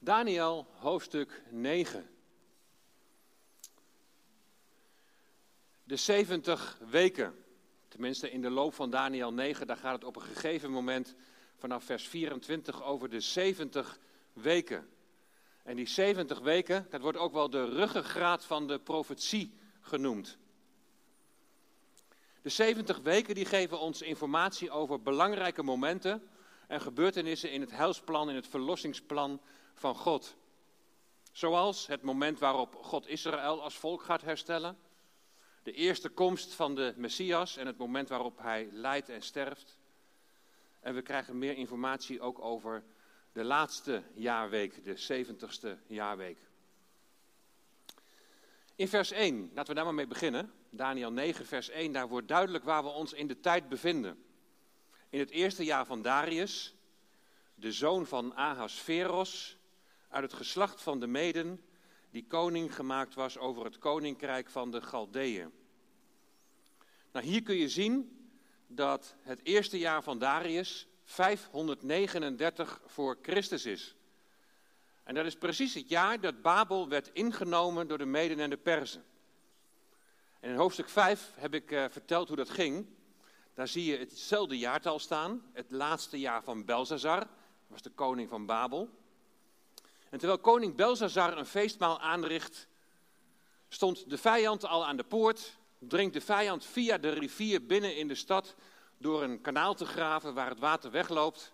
Daniel, hoofdstuk 9. De 70 weken, tenminste in de loop van Daniel 9, daar gaat het op een gegeven moment vanaf vers 24 over de 70 weken. En die 70 weken, dat wordt ook wel de ruggengraat van de profetie genoemd. De 70 weken die geven ons informatie over belangrijke momenten en gebeurtenissen in het heilsplan, in het verlossingsplan van God. Zoals het moment waarop God Israël als volk gaat herstellen, de eerste komst van de Messias en het moment waarop hij lijdt en sterft. En we krijgen meer informatie ook over de laatste jaarweek, de 70ste jaarweek. In vers 1, laten we daar maar mee beginnen. Daniel 9, vers 1, daar wordt duidelijk waar we ons in de tijd bevinden. In het eerste jaar van Darius, de zoon van Ahasveros, uit het geslacht van de Meden, die koning gemaakt was over het koninkrijk van de Galdeeën. Nou, hier kun je zien dat het eerste jaar van Darius 539 voor Christus is. En dat is precies het jaar dat Babel werd ingenomen door de Meden en de Perzen. En in hoofdstuk 5 heb ik uh, verteld hoe dat ging. Daar zie je hetzelfde jaartal staan, het laatste jaar van Belzazar, was de koning van Babel. En terwijl koning Belzazar een feestmaal aanricht, stond de vijand al aan de poort, dringt de vijand via de rivier binnen in de stad door een kanaal te graven waar het water wegloopt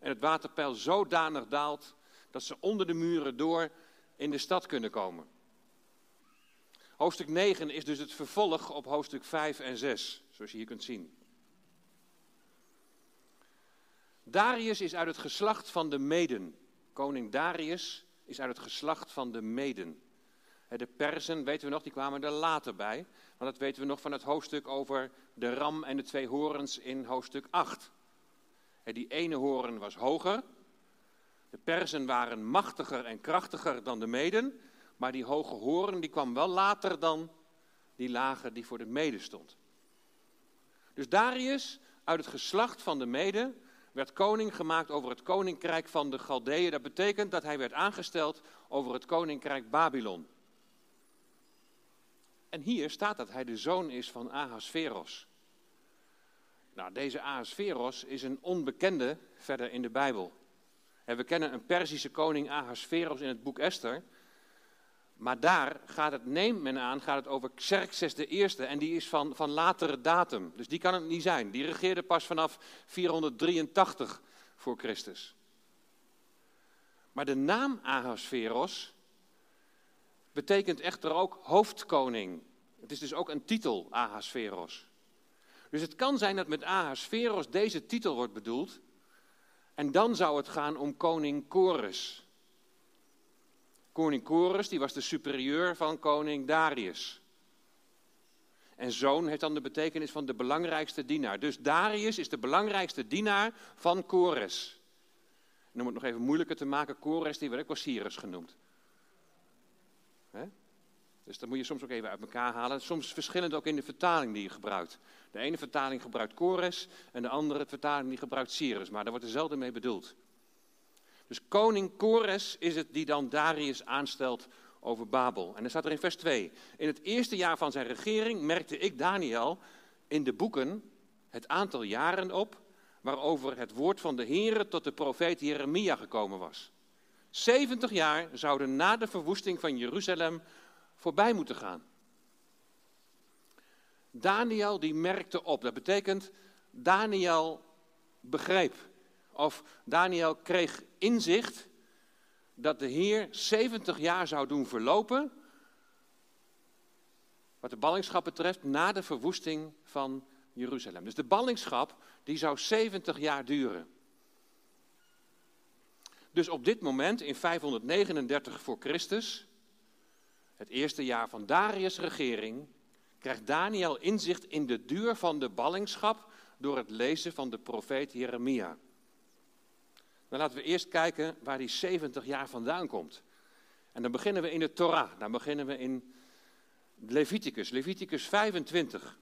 en het waterpeil zodanig daalt dat ze onder de muren door in de stad kunnen komen. Hoofdstuk 9 is dus het vervolg op hoofdstuk 5 en 6, zoals je hier kunt zien. Darius is uit het geslacht van de Meden. Koning Darius is uit het geslacht van de Meden. De Persen, weten we nog, die kwamen er later bij. Want dat weten we nog van het hoofdstuk over de ram en de twee horens in hoofdstuk 8. Die ene horen was hoger. De Persen waren machtiger en krachtiger dan de Meden. Maar die hoge horen die kwam wel later dan die lage die voor de Meden stond. Dus Darius, uit het geslacht van de Meden, werd koning gemaakt over het koninkrijk van de Galdeeën. Dat betekent dat hij werd aangesteld over het koninkrijk Babylon. En hier staat dat hij de zoon is van Ahasveros. Nou, deze Ahasveros is een onbekende verder in de Bijbel. We kennen een Perzische koning Ahasveros in het boek Esther. Maar daar gaat het, neemt men aan, gaat het over Xerxes Eerste. En die is van, van latere datum. Dus die kan het niet zijn. Die regeerde pas vanaf 483 voor Christus. Maar de naam Ahasveros betekent echter ook hoofdkoning. Het is dus ook een titel, Ahasveros. Dus het kan zijn dat met Ahasveros deze titel wordt bedoeld. En dan zou het gaan om koning Chorus. Koning Chorus, die was de superieur van koning Darius. En zoon heeft dan de betekenis van de belangrijkste dienaar. Dus Darius is de belangrijkste dienaar van Chorus. En om het nog even moeilijker te maken, Chorus die werd ook wel Cyrus genoemd. Dus dat moet je soms ook even uit elkaar halen. Soms verschillend ook in de vertaling die je gebruikt. De ene vertaling gebruikt Chorus en de andere vertaling die gebruikt Cyrus. Maar daar wordt er zelden mee bedoeld. Dus koning Kores is het die dan Darius aanstelt over Babel. En dan staat er in vers 2. In het eerste jaar van zijn regering merkte ik Daniel in de boeken het aantal jaren op waarover het woord van de Heere tot de profeet Jeremia gekomen was. 70 jaar zouden na de verwoesting van Jeruzalem voorbij moeten gaan. Daniel die merkte op. Dat betekent, Daniel begreep. Of Daniel kreeg inzicht dat de Heer 70 jaar zou doen verlopen. Wat de ballingschap betreft, na de verwoesting van Jeruzalem. Dus de ballingschap die zou 70 jaar duren. Dus op dit moment, in 539 voor Christus, het eerste jaar van Darius' regering, krijgt Daniel inzicht in de duur van de ballingschap door het lezen van de profeet Jeremia. Dan laten we eerst kijken waar die 70 jaar vandaan komt. En dan beginnen we in de Torah, dan beginnen we in Leviticus, Leviticus 25.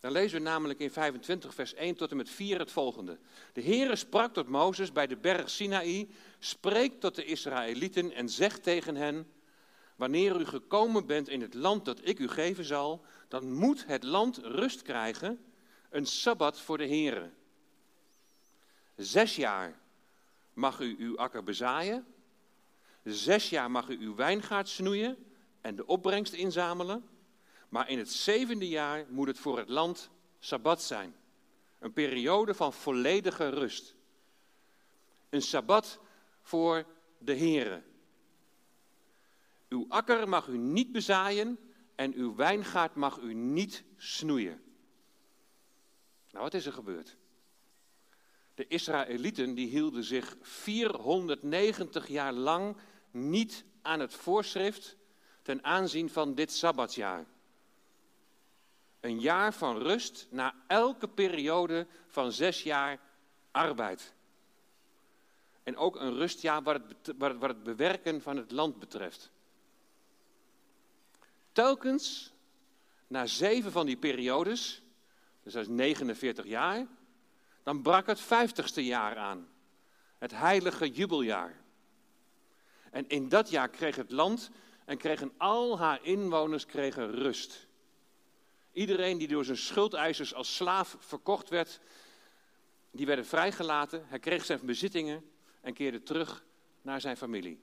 Dan lezen we namelijk in 25 vers 1 tot en met 4 het volgende. De Heere sprak tot Mozes bij de berg Sinaï, spreek tot de Israëlieten en zeg tegen hen, wanneer u gekomen bent in het land dat ik u geven zal, dan moet het land rust krijgen, een Sabbat voor de Heere. Zes jaar mag u uw akker bezaaien, zes jaar mag u uw wijngaard snoeien en de opbrengst inzamelen. Maar in het zevende jaar moet het voor het land Sabbat zijn. Een periode van volledige rust. Een Sabbat voor de Here. Uw akker mag u niet bezaaien en uw wijngaard mag u niet snoeien. Nou, wat is er gebeurd? De Israëlieten die hielden zich 490 jaar lang niet aan het voorschrift ten aanzien van dit Sabbatsjaar. Een jaar van rust na elke periode van zes jaar arbeid. En ook een rustjaar wat het, wat het bewerken van het land betreft. Telkens na zeven van die periodes, dus dat is 49 jaar, dan brak het vijftigste jaar aan. Het heilige jubeljaar. En in dat jaar kreeg het land en kregen al haar inwoners kregen rust. Iedereen die door zijn schuldeisers als slaaf verkocht werd, die werden vrijgelaten. Hij kreeg zijn bezittingen en keerde terug naar zijn familie.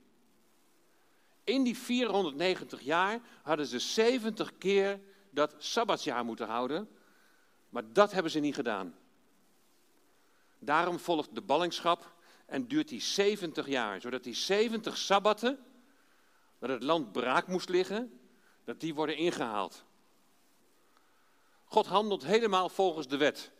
In die 490 jaar hadden ze 70 keer dat sabbatsjaar moeten houden, maar dat hebben ze niet gedaan. Daarom volgt de ballingschap en duurt die 70 jaar, zodat die 70 sabbatten, dat het land braak moest liggen, dat die worden ingehaald. God handelt helemaal volgens de wet.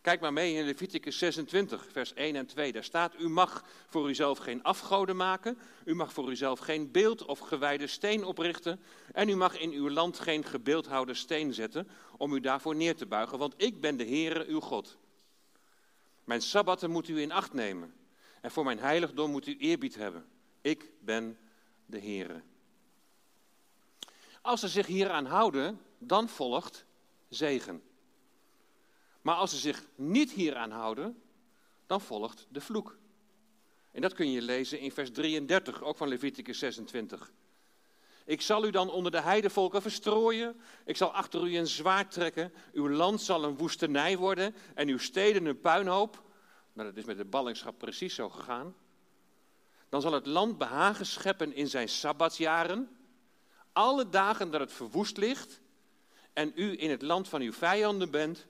Kijk maar mee in Leviticus 26, vers 1 en 2. Daar staat: U mag voor uzelf geen afgoden maken. U mag voor uzelf geen beeld of gewijde steen oprichten. En u mag in uw land geen gebeeldhouwde steen zetten. om u daarvoor neer te buigen. Want ik ben de Heere uw God. Mijn sabbatten moet u in acht nemen. En voor mijn heiligdom moet u eerbied hebben. Ik ben de Heere. Als ze zich hieraan houden, dan volgt zegen. Maar als ze zich niet hieraan houden, dan volgt de vloek. En dat kun je lezen in vers 33, ook van Leviticus 26. Ik zal u dan onder de heidevolken verstrooien. Ik zal achter u een zwaard trekken. Uw land zal een woestenij worden en uw steden een puinhoop. Nou, dat is met de ballingschap precies zo gegaan. Dan zal het land behagen scheppen in zijn sabbatsjaren. Alle dagen dat het verwoest ligt, en u in het land van uw vijanden bent,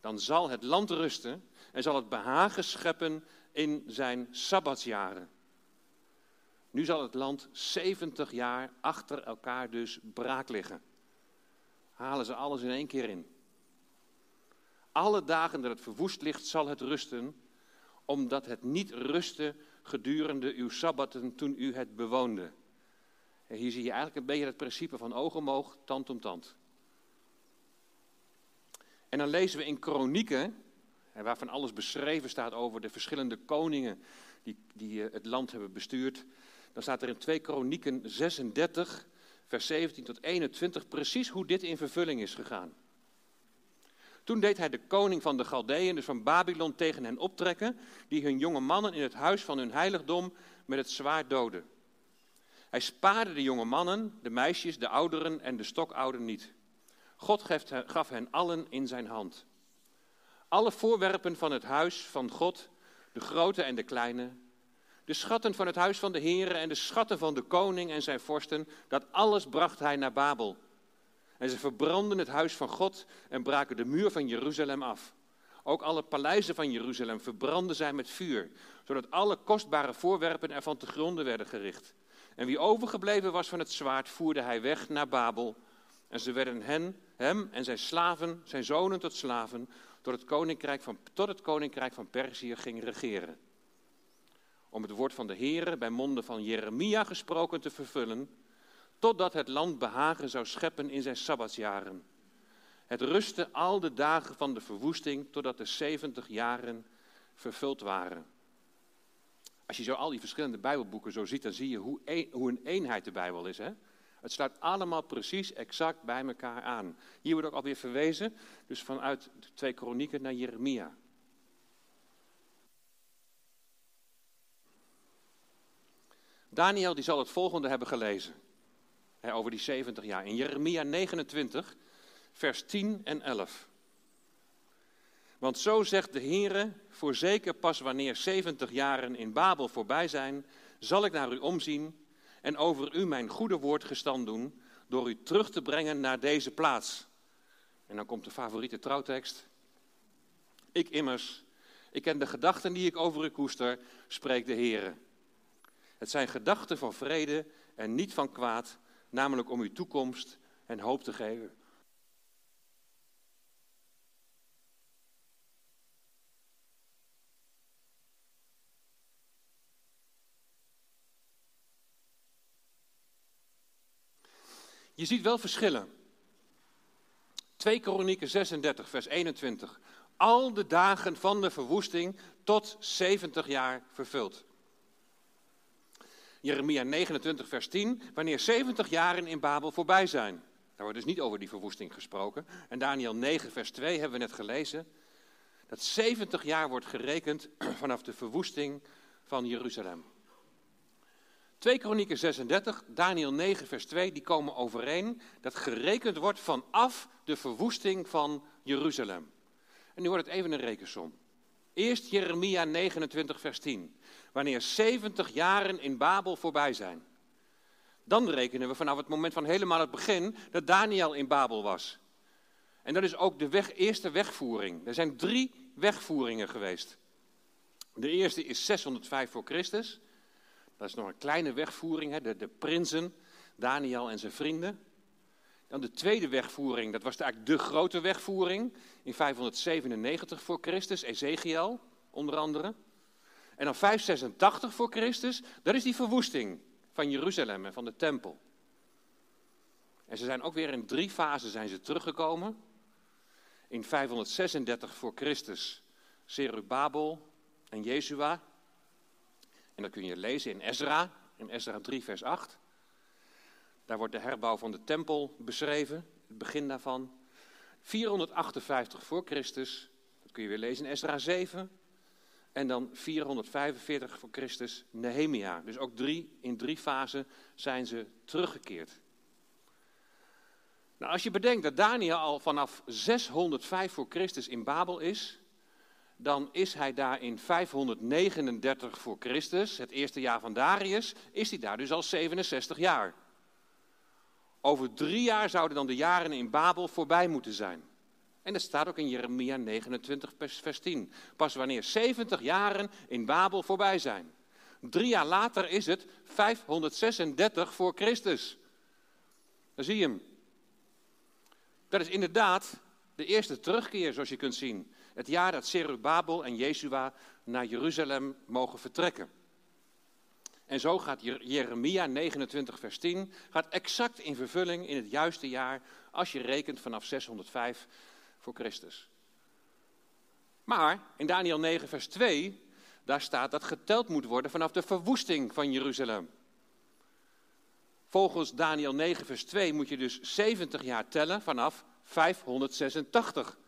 dan zal het land rusten en zal het behagen scheppen in zijn sabbatsjaren. Nu zal het land 70 jaar achter elkaar dus braak liggen. Halen ze alles in één keer in. Alle dagen dat het verwoest ligt, zal het rusten, omdat het niet rustte gedurende uw sabbatten toen u het bewoonde. En hier zie je eigenlijk een beetje het principe van oog om oog, tand om tand. En dan lezen we in kronieken, waarvan alles beschreven staat over de verschillende koningen die, die eh, het land hebben bestuurd. Dan staat er in 2 Kronieken 36, vers 17 tot 21, precies hoe dit in vervulling is gegaan. Toen deed hij de koning van de Galdeën, dus van Babylon, tegen hen optrekken, die hun jonge mannen in het huis van hun heiligdom met het zwaard doden. Hij spaarde de jonge mannen, de meisjes, de ouderen en de stokouden niet. God gaf hen allen in zijn hand. Alle voorwerpen van het huis van God, de grote en de kleine, de schatten van het huis van de Heere en de schatten van de koning en zijn vorsten, dat alles bracht hij naar Babel. En ze verbrandden het huis van God en braken de muur van Jeruzalem af. Ook alle paleizen van Jeruzalem verbrandden zij met vuur, zodat alle kostbare voorwerpen ervan te gronden werden gericht. En wie overgebleven was van het zwaard, voerde hij weg naar Babel. En ze werden hen hem en zijn slaven, zijn zonen tot slaven, tot het koninkrijk van, tot het koninkrijk van Perzië ging regeren. Om het woord van de Heere bij monden van Jeremia gesproken te vervullen, totdat het land behagen zou scheppen in zijn sabbatsjaren. Het rustte al de dagen van de verwoesting, totdat de zeventig jaren vervuld waren. Als je zo al die verschillende Bijbelboeken zo ziet, dan zie je hoe, een, hoe een eenheid de Bijbel is. Hè? Het sluit allemaal precies exact bij elkaar aan. Hier wordt ook alweer verwezen, dus vanuit de twee kronieken naar Jeremia. Daniel die zal het volgende hebben gelezen. Hè, over die 70 jaar. In Jeremia 29, vers 10 en 11. Want zo zegt de Heere, voorzeker pas wanneer 70 jaren in Babel voorbij zijn, zal ik naar u omzien en over u mijn goede woord gestand doen, door u terug te brengen naar deze plaats. En dan komt de favoriete trouwtekst. Ik immers, ik ken de gedachten die ik over u koester, spreekt de Heere. Het zijn gedachten van vrede en niet van kwaad, namelijk om uw toekomst en hoop te geven. Je ziet wel verschillen. 2 Kronieken 36, vers 21. Al de dagen van de verwoesting tot 70 jaar vervuld. Jeremia 29, vers 10. Wanneer 70 jaren in Babel voorbij zijn. Daar wordt dus niet over die verwoesting gesproken. En Daniel 9, vers 2 hebben we net gelezen. Dat 70 jaar wordt gerekend vanaf de verwoesting van Jeruzalem. 2 Kronieken 36, Daniel 9, vers 2, die komen overeen dat gerekend wordt vanaf de verwoesting van Jeruzalem. En nu wordt het even een rekensom. Eerst Jeremia 29, vers 10. Wanneer 70 jaren in Babel voorbij zijn. Dan rekenen we vanaf het moment van helemaal het begin dat Daniel in Babel was. En dat is ook de weg, eerste wegvoering. Er zijn drie wegvoeringen geweest. De eerste is 605 voor Christus. Dat is nog een kleine wegvoering, hè, de, de prinsen, Daniel en zijn vrienden. Dan de tweede wegvoering, dat was eigenlijk de grote wegvoering in 597 voor Christus, Ezekiel onder andere. En dan 586 voor Christus, dat is die verwoesting van Jeruzalem en van de tempel. En ze zijn ook weer in drie fasen zijn ze teruggekomen. In 536 voor Christus, Zerubabel en Jezua. En dat kun je lezen in Ezra, in Ezra 3, vers 8. Daar wordt de herbouw van de tempel beschreven, het begin daarvan. 458 voor Christus, dat kun je weer lezen in Ezra 7. En dan 445 voor Christus, Nehemia. Dus ook drie, in drie fasen zijn ze teruggekeerd. Nou, als je bedenkt dat Daniel al vanaf 605 voor Christus in Babel is, dan is hij daar in 539 voor Christus, het eerste jaar van Darius, is hij daar dus al 67 jaar. Over drie jaar zouden dan de jaren in Babel voorbij moeten zijn. En dat staat ook in Jeremia 29, vers 10. Pas wanneer 70 jaren in Babel voorbij zijn. Drie jaar later is het 536 voor Christus. Dan zie je hem. Dat is inderdaad de eerste terugkeer, zoals je kunt zien. Het jaar dat Zerubabel en Jezua naar Jeruzalem mogen vertrekken. En zo gaat Jeremia 29, vers 10 gaat exact in vervulling in het juiste jaar als je rekent vanaf 605 voor Christus. Maar in Daniel 9, vers 2, daar staat dat geteld moet worden vanaf de verwoesting van Jeruzalem. Volgens Daniel 9, vers 2 moet je dus 70 jaar tellen vanaf 586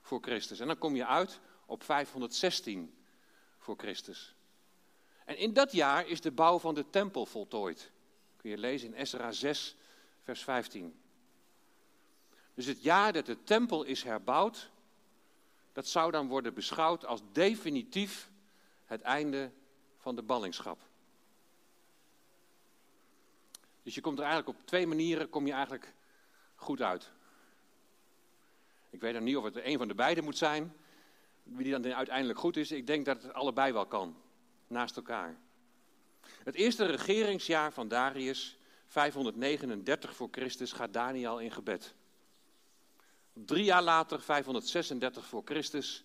voor Christus. En dan kom je uit op 516 voor Christus. En in dat jaar is de bouw van de tempel voltooid. Kun je lezen in Ezra 6, vers 15. Dus het jaar dat de tempel is herbouwd, dat zou dan worden beschouwd als definitief het einde van de ballingschap. Dus je komt er eigenlijk op twee manieren kom je eigenlijk goed uit. Ik weet nog niet of het een van de beide moet zijn. Wie dan uiteindelijk goed is. Ik denk dat het allebei wel kan. Naast elkaar. Het eerste regeringsjaar van Darius, 539 voor Christus, gaat Daniel in gebed. Drie jaar later, 536 voor Christus,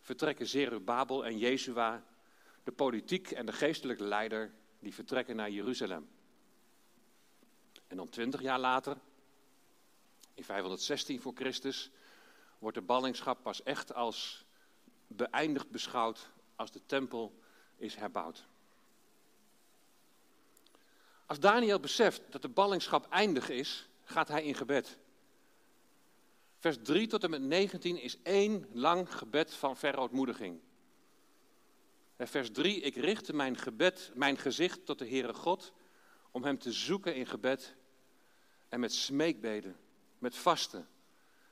vertrekken Zerubabel en Jezua, de politiek en de geestelijke leider, die vertrekken naar Jeruzalem. En dan twintig jaar later, in 516 voor Christus, wordt de ballingschap pas echt als beëindigd beschouwd als de tempel is herbouwd. Als Daniel beseft dat de ballingschap eindig is, gaat hij in gebed. Vers 3 tot en met 19 is één lang gebed van verootmoediging. Vers 3, ik richtte mijn gebed, mijn gezicht tot de Heere God, om hem te zoeken in gebed en met smeekbeden, met vasten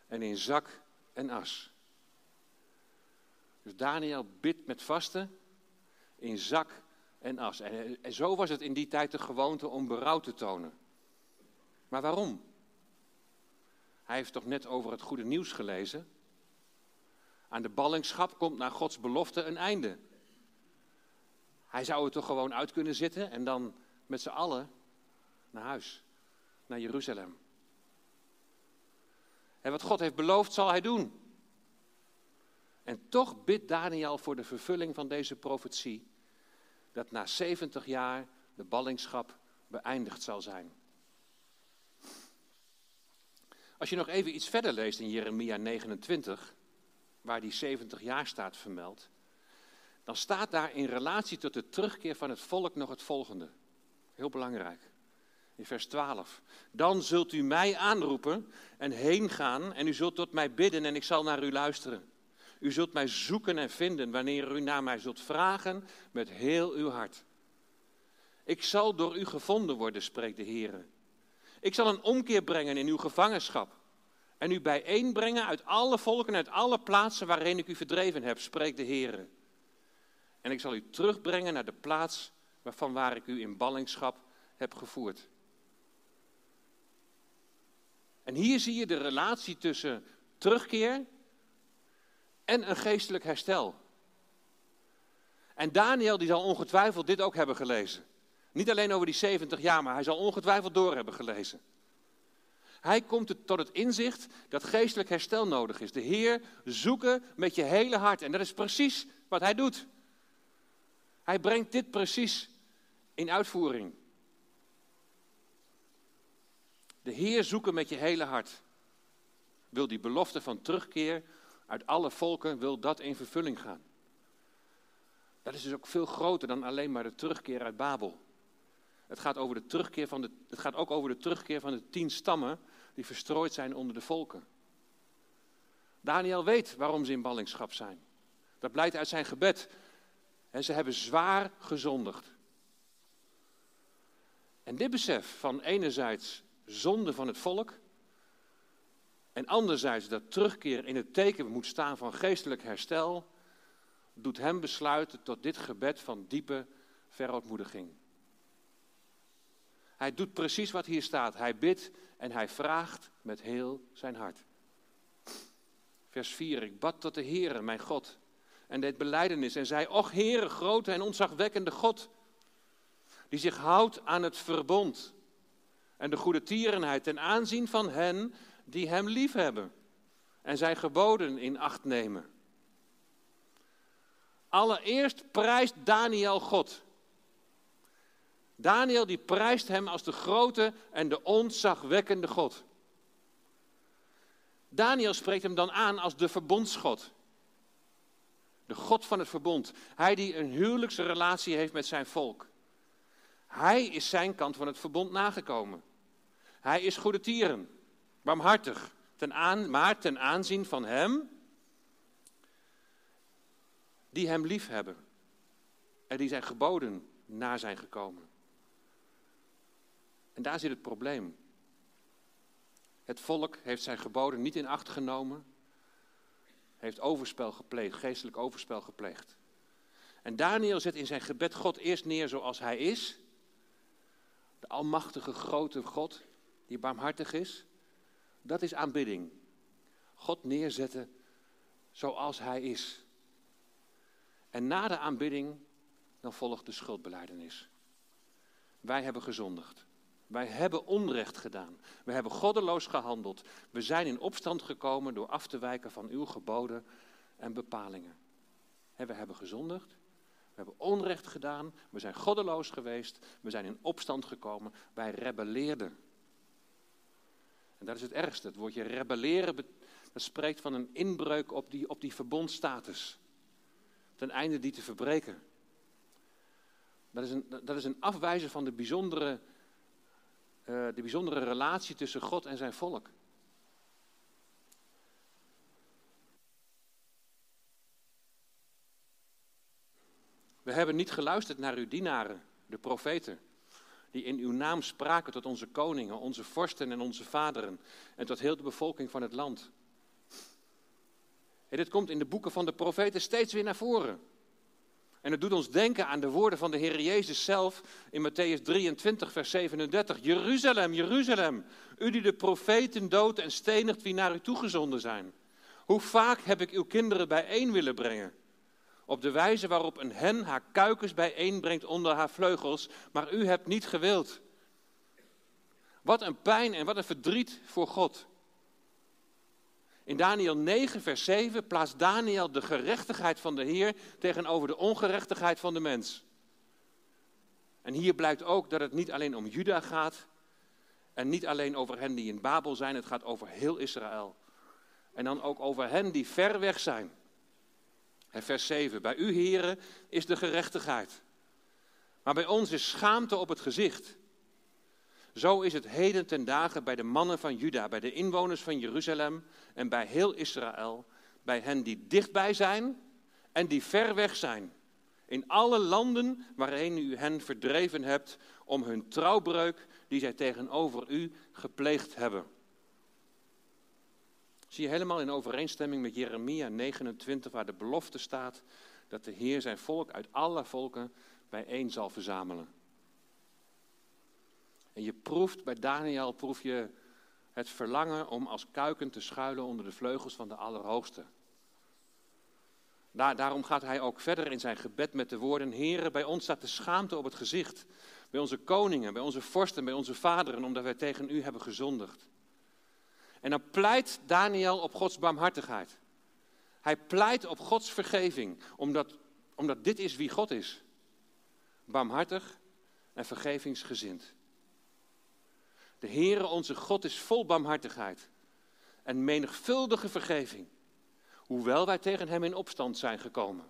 en in zak en as. Dus Daniel bidt met vasten in zak en as. En, en zo was het in die tijd de gewoonte om berouw te tonen. Maar waarom? Hij heeft toch net over het goede nieuws gelezen? Aan de ballingschap komt naar Gods belofte een einde. Hij zou er toch gewoon uit kunnen zitten en dan met z'n allen naar huis, naar Jeruzalem. En wat God heeft beloofd, zal hij doen. En toch bidt Daniel voor de vervulling van deze profetie, dat na 70 jaar de ballingschap beëindigd zal zijn. Als je nog even iets verder leest in Jeremia 29, waar die 70 jaar staat vermeld, dan staat daar in relatie tot de terugkeer van het volk nog het volgende. Heel belangrijk. In vers 12. Dan zult u mij aanroepen en heen gaan en u zult tot mij bidden en ik zal naar u luisteren. U zult mij zoeken en vinden wanneer u naar mij zult vragen met heel uw hart. Ik zal door u gevonden worden, spreekt de Heer. Ik zal een omkeer brengen in uw gevangenschap en u bijeenbrengen uit alle volken, uit alle plaatsen waarin ik u verdreven heb, spreekt de Heer. En ik zal u terugbrengen naar de plaats waarvan waar ik u in ballingschap heb gevoerd. En hier zie je de relatie tussen terugkeer en een geestelijk herstel. En Daniel die zal ongetwijfeld dit ook hebben gelezen. Niet alleen over die 70 jaar, maar hij zal ongetwijfeld door hebben gelezen. Hij komt tot het inzicht dat geestelijk herstel nodig is. De Heer zoeken met je hele hart. En dat is precies wat hij doet. Hij brengt dit precies in uitvoering. De Heer zoeken met je hele hart. Wil die belofte van terugkeer uit alle volken, wil dat in vervulling gaan. Dat is dus ook veel groter dan alleen maar de terugkeer uit Babel. Het gaat, over de terugkeer van de, het gaat ook over de terugkeer van de tien stammen die verstrooid zijn onder de volken. Daniel weet waarom ze in ballingschap zijn. Dat blijkt uit zijn gebed. En ze hebben zwaar gezondigd. En dit besef van enerzijds zonde van het volk en anderzijds dat terugkeer in het teken moet staan van geestelijk herstel, doet hem besluiten tot dit gebed van diepe verootmoediging. Hij doet precies wat hier staat. Hij bidt en hij vraagt met heel zijn hart. Vers 4. Ik bad tot de Heere, mijn God, en deed beleidenis en zei, Och Heere, grote en ontzagwekkende God, die zich houdt aan het verbond en de goede tierenheid ten aanzien van hen die hem liefhebben en zijn geboden in acht nemen. Allereerst prijst Daniel God. Daniel die prijst hem als de grote en de ontzagwekkende God. Daniel spreekt hem dan aan als de verbondsgod. De God van het verbond. Hij die een huwelijksrelatie heeft met zijn volk. Hij is zijn kant van het verbond nagekomen. Hij is goede tieren, barmhartig, maar ten aanzien van hem die hem lief hebben en die zijn geboden na zijn gekomen. En daar zit het probleem. Het volk heeft zijn geboden niet in acht genomen, heeft overspel gepleegd, geestelijk overspel gepleegd. En Daniel zet in zijn gebed God eerst neer zoals hij is, de almachtige grote God, die barmhartig is. Dat is aanbidding. God neerzetten zoals hij is. En na de aanbidding, dan volgt de schuldbeleidenis. Wij hebben gezondigd. Wij hebben onrecht gedaan. We hebben goddeloos gehandeld. We zijn in opstand gekomen door af te wijken van uw geboden en bepalingen. We hebben gezondigd. We hebben onrecht gedaan. We zijn goddeloos geweest. We zijn in opstand gekomen. Wij rebelleerden. En dat is het ergste. Het woordje rebelleren, dat spreekt van een inbreuk op die, op die verbondstatus. Ten einde die te verbreken. Dat is, een, dat is een afwijzen van de bijzondere de bijzondere relatie tussen God en zijn volk. We hebben niet geluisterd naar uw dienaren, de profeten, die in uw naam spraken tot onze koningen, onze vorsten en onze vaderen en tot heel de bevolking van het land. En dit komt in de boeken van de profeten steeds weer naar voren. En het doet ons denken aan de woorden van de Heer Jezus zelf in Matthäus 23, vers 37. Jeruzalem, Jeruzalem, u die de profeten doodt en stenigt wie naar u toegezonden zijn. Hoe vaak heb ik uw kinderen bijeen willen brengen? Op de wijze waarop een hen haar kuikens bijeenbrengt onder haar vleugels, maar u hebt niet gewild. Wat een pijn en wat een verdriet voor God. In Daniel 9, vers 7 plaatst Daniel de gerechtigheid van de Heer tegenover de ongerechtigheid van de mens. En hier blijkt ook dat het niet alleen om Juda gaat en niet alleen over hen die in Babel zijn, het gaat over heel Israël. En dan ook over hen die ver weg zijn. Vers 7, bij u heren is de gerechtigheid. Maar bij ons is schaamte op het gezicht. Zo is het heden ten dagen bij de mannen van Juda, bij de inwoners van Jeruzalem en bij heel Israël, bij hen die dichtbij zijn en die ver weg zijn. In alle landen waarin u hen verdreven hebt om hun trouwbreuk die zij tegenover u gepleegd hebben. Zie je helemaal in overeenstemming met Jeremia 29, waar de belofte staat dat de Heer zijn volk uit alle volken bijeen zal verzamelen. En je proeft bij Daniel, proef je het verlangen om als kuiken te schuilen onder de vleugels van de Allerhoogste. Daar, daarom gaat hij ook verder in zijn gebed met de woorden: Heren, bij ons staat de schaamte op het gezicht. Bij onze koningen, bij onze vorsten, bij onze vaderen, omdat wij tegen u hebben gezondigd. En dan pleit Daniel op Gods barmhartigheid. Hij pleit op Gods vergeving, omdat, omdat dit is wie God is. Barmhartig en vergevingsgezind. De Heere onze God is vol barmhartigheid en menigvuldige vergeving, hoewel wij tegen Hem in opstand zijn gekomen.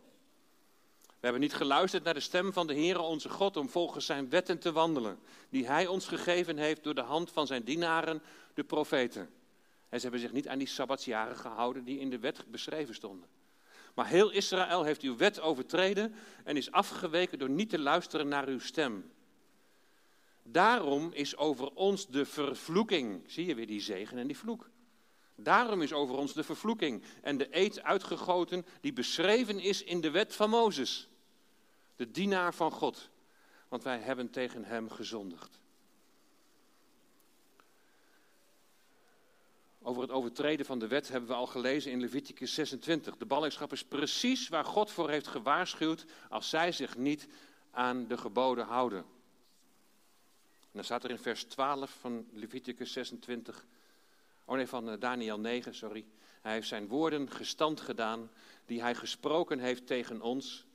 We hebben niet geluisterd naar de stem van de Heere onze God om volgens Zijn wetten te wandelen, die Hij ons gegeven heeft door de hand van Zijn dienaren, de profeten. En ze hebben zich niet aan die sabbatsjaren gehouden die in de wet beschreven stonden. Maar heel Israël heeft uw wet overtreden en is afgeweken door niet te luisteren naar uw stem. Daarom is over ons de vervloeking. Zie je weer die zegen en die vloek. Daarom is over ons de vervloeking en de eed uitgegoten die beschreven is in de wet van Mozes. De dienaar van God. Want wij hebben tegen hem gezondigd. Over het overtreden van de wet hebben we al gelezen in Leviticus 26. De ballingschap is precies waar God voor heeft gewaarschuwd als zij zich niet aan de geboden houden. Dan staat er in vers 12 van Leviticus 26, oh nee, van eh, Daniel 9, sorry. Hij heeft zijn woorden gestand gedaan die hij gesproken heeft tegen ons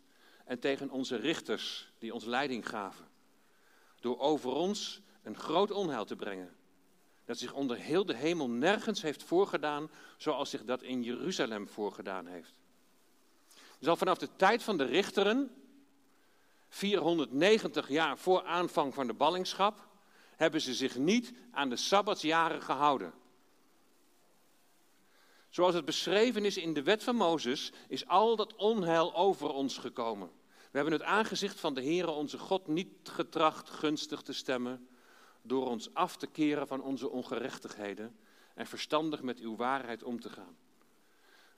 en tegen onze richters die ons leiding gaven. Door over ons een groot onheil te brengen dat zich onder heel de hemel nergens heeft voorgedaan zoals zich dat in Jeruzalem voorgedaan heeft. Dus al vanaf de tijd van de richteren, 490 jaar voor aanvang van de ballingschap, hebben ze zich niet aan de sabbatsjaren gehouden. Zoals het beschreven is in de wet van Mozes, is al dat onheil over ons gekomen. We hebben het aangezicht van de Heere onze God niet getracht gunstig te stemmen, door ons af te keren van onze ongerechtigheden en verstandig met uw waarheid om te gaan.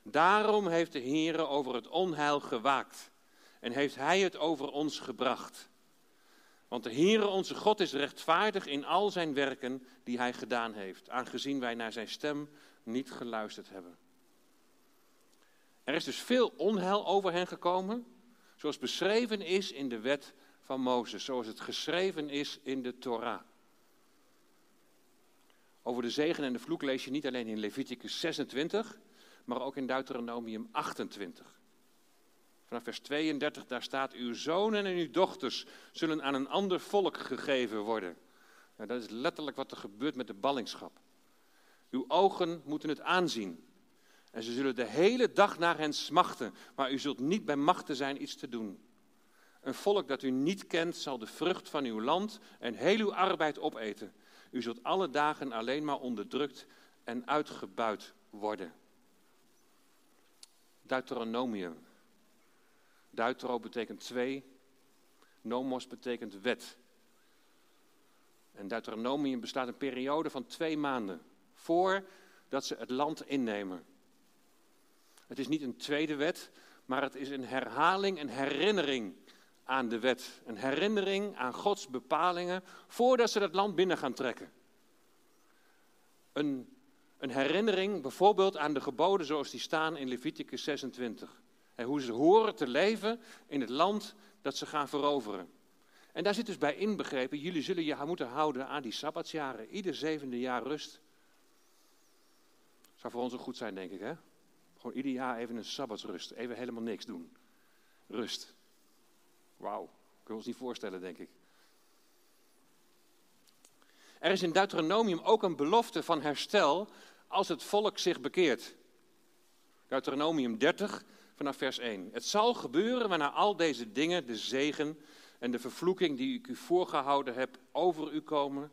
Daarom heeft de Heer over het onheil gewaakt en heeft Hij het over ons gebracht. Want de Heere onze God is rechtvaardig in al zijn werken die Hij gedaan heeft, aangezien wij naar Zijn stem niet geluisterd hebben. Er is dus veel onheil over hen gekomen, zoals beschreven is in de wet van Mozes, zoals het geschreven is in de Torah. Over de zegen en de vloek lees je niet alleen in Leviticus 26, maar ook in Deuteronomium 28. Vanaf vers 32, daar staat: Uw zonen en uw dochters zullen aan een ander volk gegeven worden. Nou, dat is letterlijk wat er gebeurt met de ballingschap. Uw ogen moeten het aanzien. En ze zullen de hele dag naar hen smachten, maar u zult niet bij machten zijn iets te doen. Een volk dat u niet kent zal de vrucht van uw land en heel uw arbeid opeten. U zult alle dagen alleen maar onderdrukt en uitgebuit worden. Deuteronomium. Deutero betekent twee, nomos betekent wet. En Deuteronomium bestaat een periode van twee maanden voordat ze het land innemen. Het is niet een tweede wet, maar het is een herhaling, een herinnering aan de wet. Een herinnering aan Gods bepalingen voordat ze dat land binnen gaan trekken. Een, een herinnering bijvoorbeeld aan de geboden zoals die staan in Leviticus 26. En hoe ze horen te leven in het land dat ze gaan veroveren. En daar zit dus bij inbegrepen, jullie zullen je moeten houden aan die sabbatsjaren. Ieder zevende jaar rust. Zou voor ons ook goed zijn, denk ik, hè? Gewoon ieder jaar even een sabbatsrust. Even helemaal niks doen. Rust. Wauw, kunnen we ons niet voorstellen, denk ik. Er is in Deuteronomium ook een belofte van herstel als het volk zich bekeert. Deuteronomium 30 vanaf vers 1. Het zal gebeuren wanneer al deze dingen, de zegen en de vervloeking die ik u voorgehouden heb, over u komen,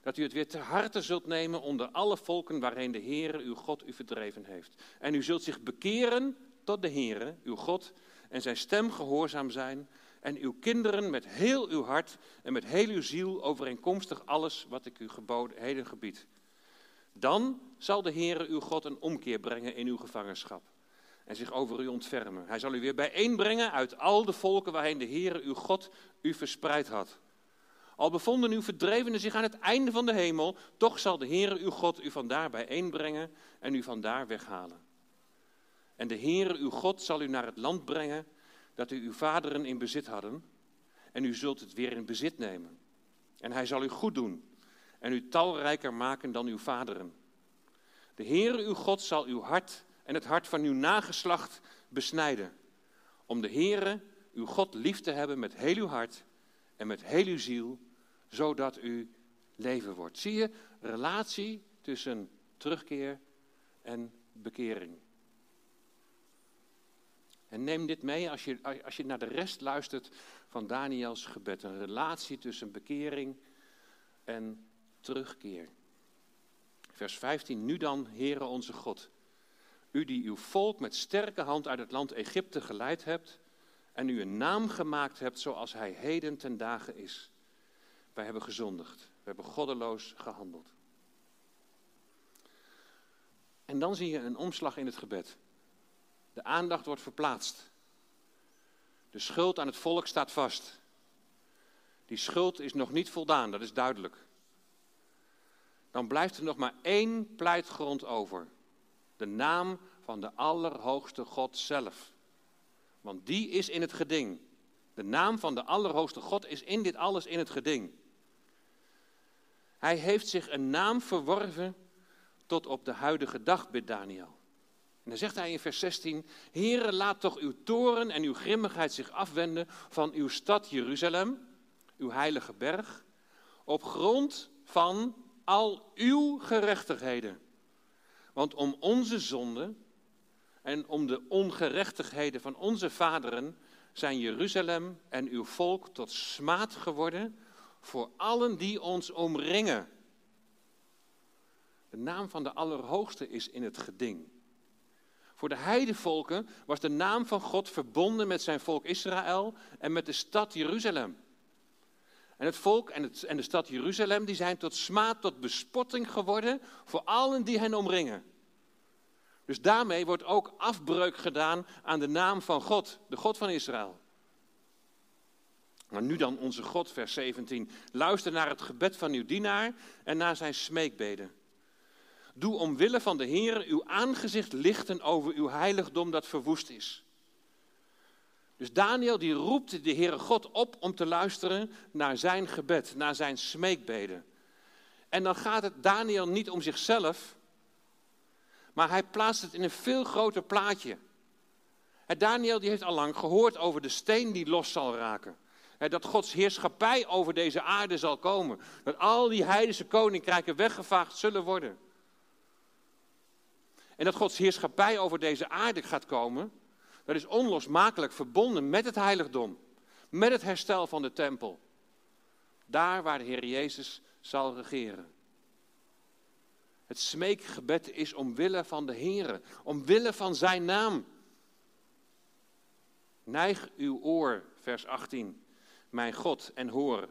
dat u het weer ter harte zult nemen onder alle volken waarheen de Heere uw God u verdreven heeft. En u zult zich bekeren tot de Heere, uw God, en zijn stem gehoorzaam zijn, en uw kinderen met heel uw hart en met heel uw ziel overeenkomstig alles wat ik u geboden heden gebied. Dan zal de Heere uw God een omkeer brengen in uw gevangenschap en zich over u ontfermen. Hij zal u weer bijeenbrengen uit al de volken waarheen de Heere uw God u verspreid had. Al bevonden uw verdrevenen zich aan het einde van de hemel, toch zal de Heere uw God u vandaar bijeenbrengen en u vandaar weghalen. En de Heere uw God zal u naar het land brengen dat u uw vaderen in bezit hadden, en u zult het weer in bezit nemen. En hij zal u goed doen en u talrijker maken dan uw vaderen. De Heere uw God zal uw hart en het hart van uw nageslacht besnijden, om de Heere uw God lief te hebben met heel uw hart en met heel uw ziel, zodat u leven wordt. Zie je, relatie tussen terugkeer en bekering. En neem dit mee als je, als je naar de rest luistert van Daniels gebed. Een relatie tussen bekering en terugkeer. Vers 15. Nu dan, Heere onze God. U die uw volk met sterke hand uit het land Egypte geleid hebt. En u een naam gemaakt hebt zoals hij heden ten dagen is. Wij hebben gezondigd. We hebben goddeloos gehandeld. En dan zie je een omslag in het gebed. De aandacht wordt verplaatst. De schuld aan het volk staat vast. Die schuld is nog niet voldaan, dat is duidelijk. Dan blijft er nog maar één pleitgrond over. De naam van de Allerhoogste God zelf. Want die is in het geding. De naam van de Allerhoogste God is in dit alles in het geding. Hij heeft zich een naam verworven tot op de huidige dag, bidt Daniel. En dan zegt hij in vers 16: Heere, laat toch uw toren en uw grimmigheid zich afwenden van uw stad Jeruzalem, uw heilige berg, op grond van al uw gerechtigheden. Want om onze zonden en om de ongerechtigheden van onze vaderen zijn Jeruzalem en uw volk tot smaad geworden voor allen die ons omringen. De naam van de Allerhoogste is in het geding. Voor de heidevolken was de naam van God verbonden met zijn volk Israël en met de stad Jeruzalem. En het volk en, het, en de stad Jeruzalem die zijn tot smaad, tot bespotting geworden voor allen die hen omringen. Dus daarmee wordt ook afbreuk gedaan aan de naam van God, de God van Israël. Maar nu dan onze God, vers 17. Luister naar het gebed van uw dienaar en naar zijn smeekbeden. Doe omwille van de Heer uw aangezicht lichten over uw heiligdom dat verwoest is. Dus Daniel die roept de Heere God op om te luisteren naar zijn gebed, naar zijn smeekbeden. En dan gaat het Daniel niet om zichzelf, maar hij plaatst het in een veel groter plaatje. Daniel die heeft al lang gehoord over de steen die los zal raken. Dat Gods heerschappij over deze aarde zal komen. Dat al die heidense koninkrijken weggevaagd zullen worden. En dat Gods heerschappij over deze aarde gaat komen, dat is onlosmakelijk verbonden met het heiligdom, met het herstel van de tempel. Daar waar de Heer Jezus zal regeren. Het smeekgebed is omwille van de Heer, omwille van zijn naam. Neig uw oor, vers 18, mijn God, en hoor.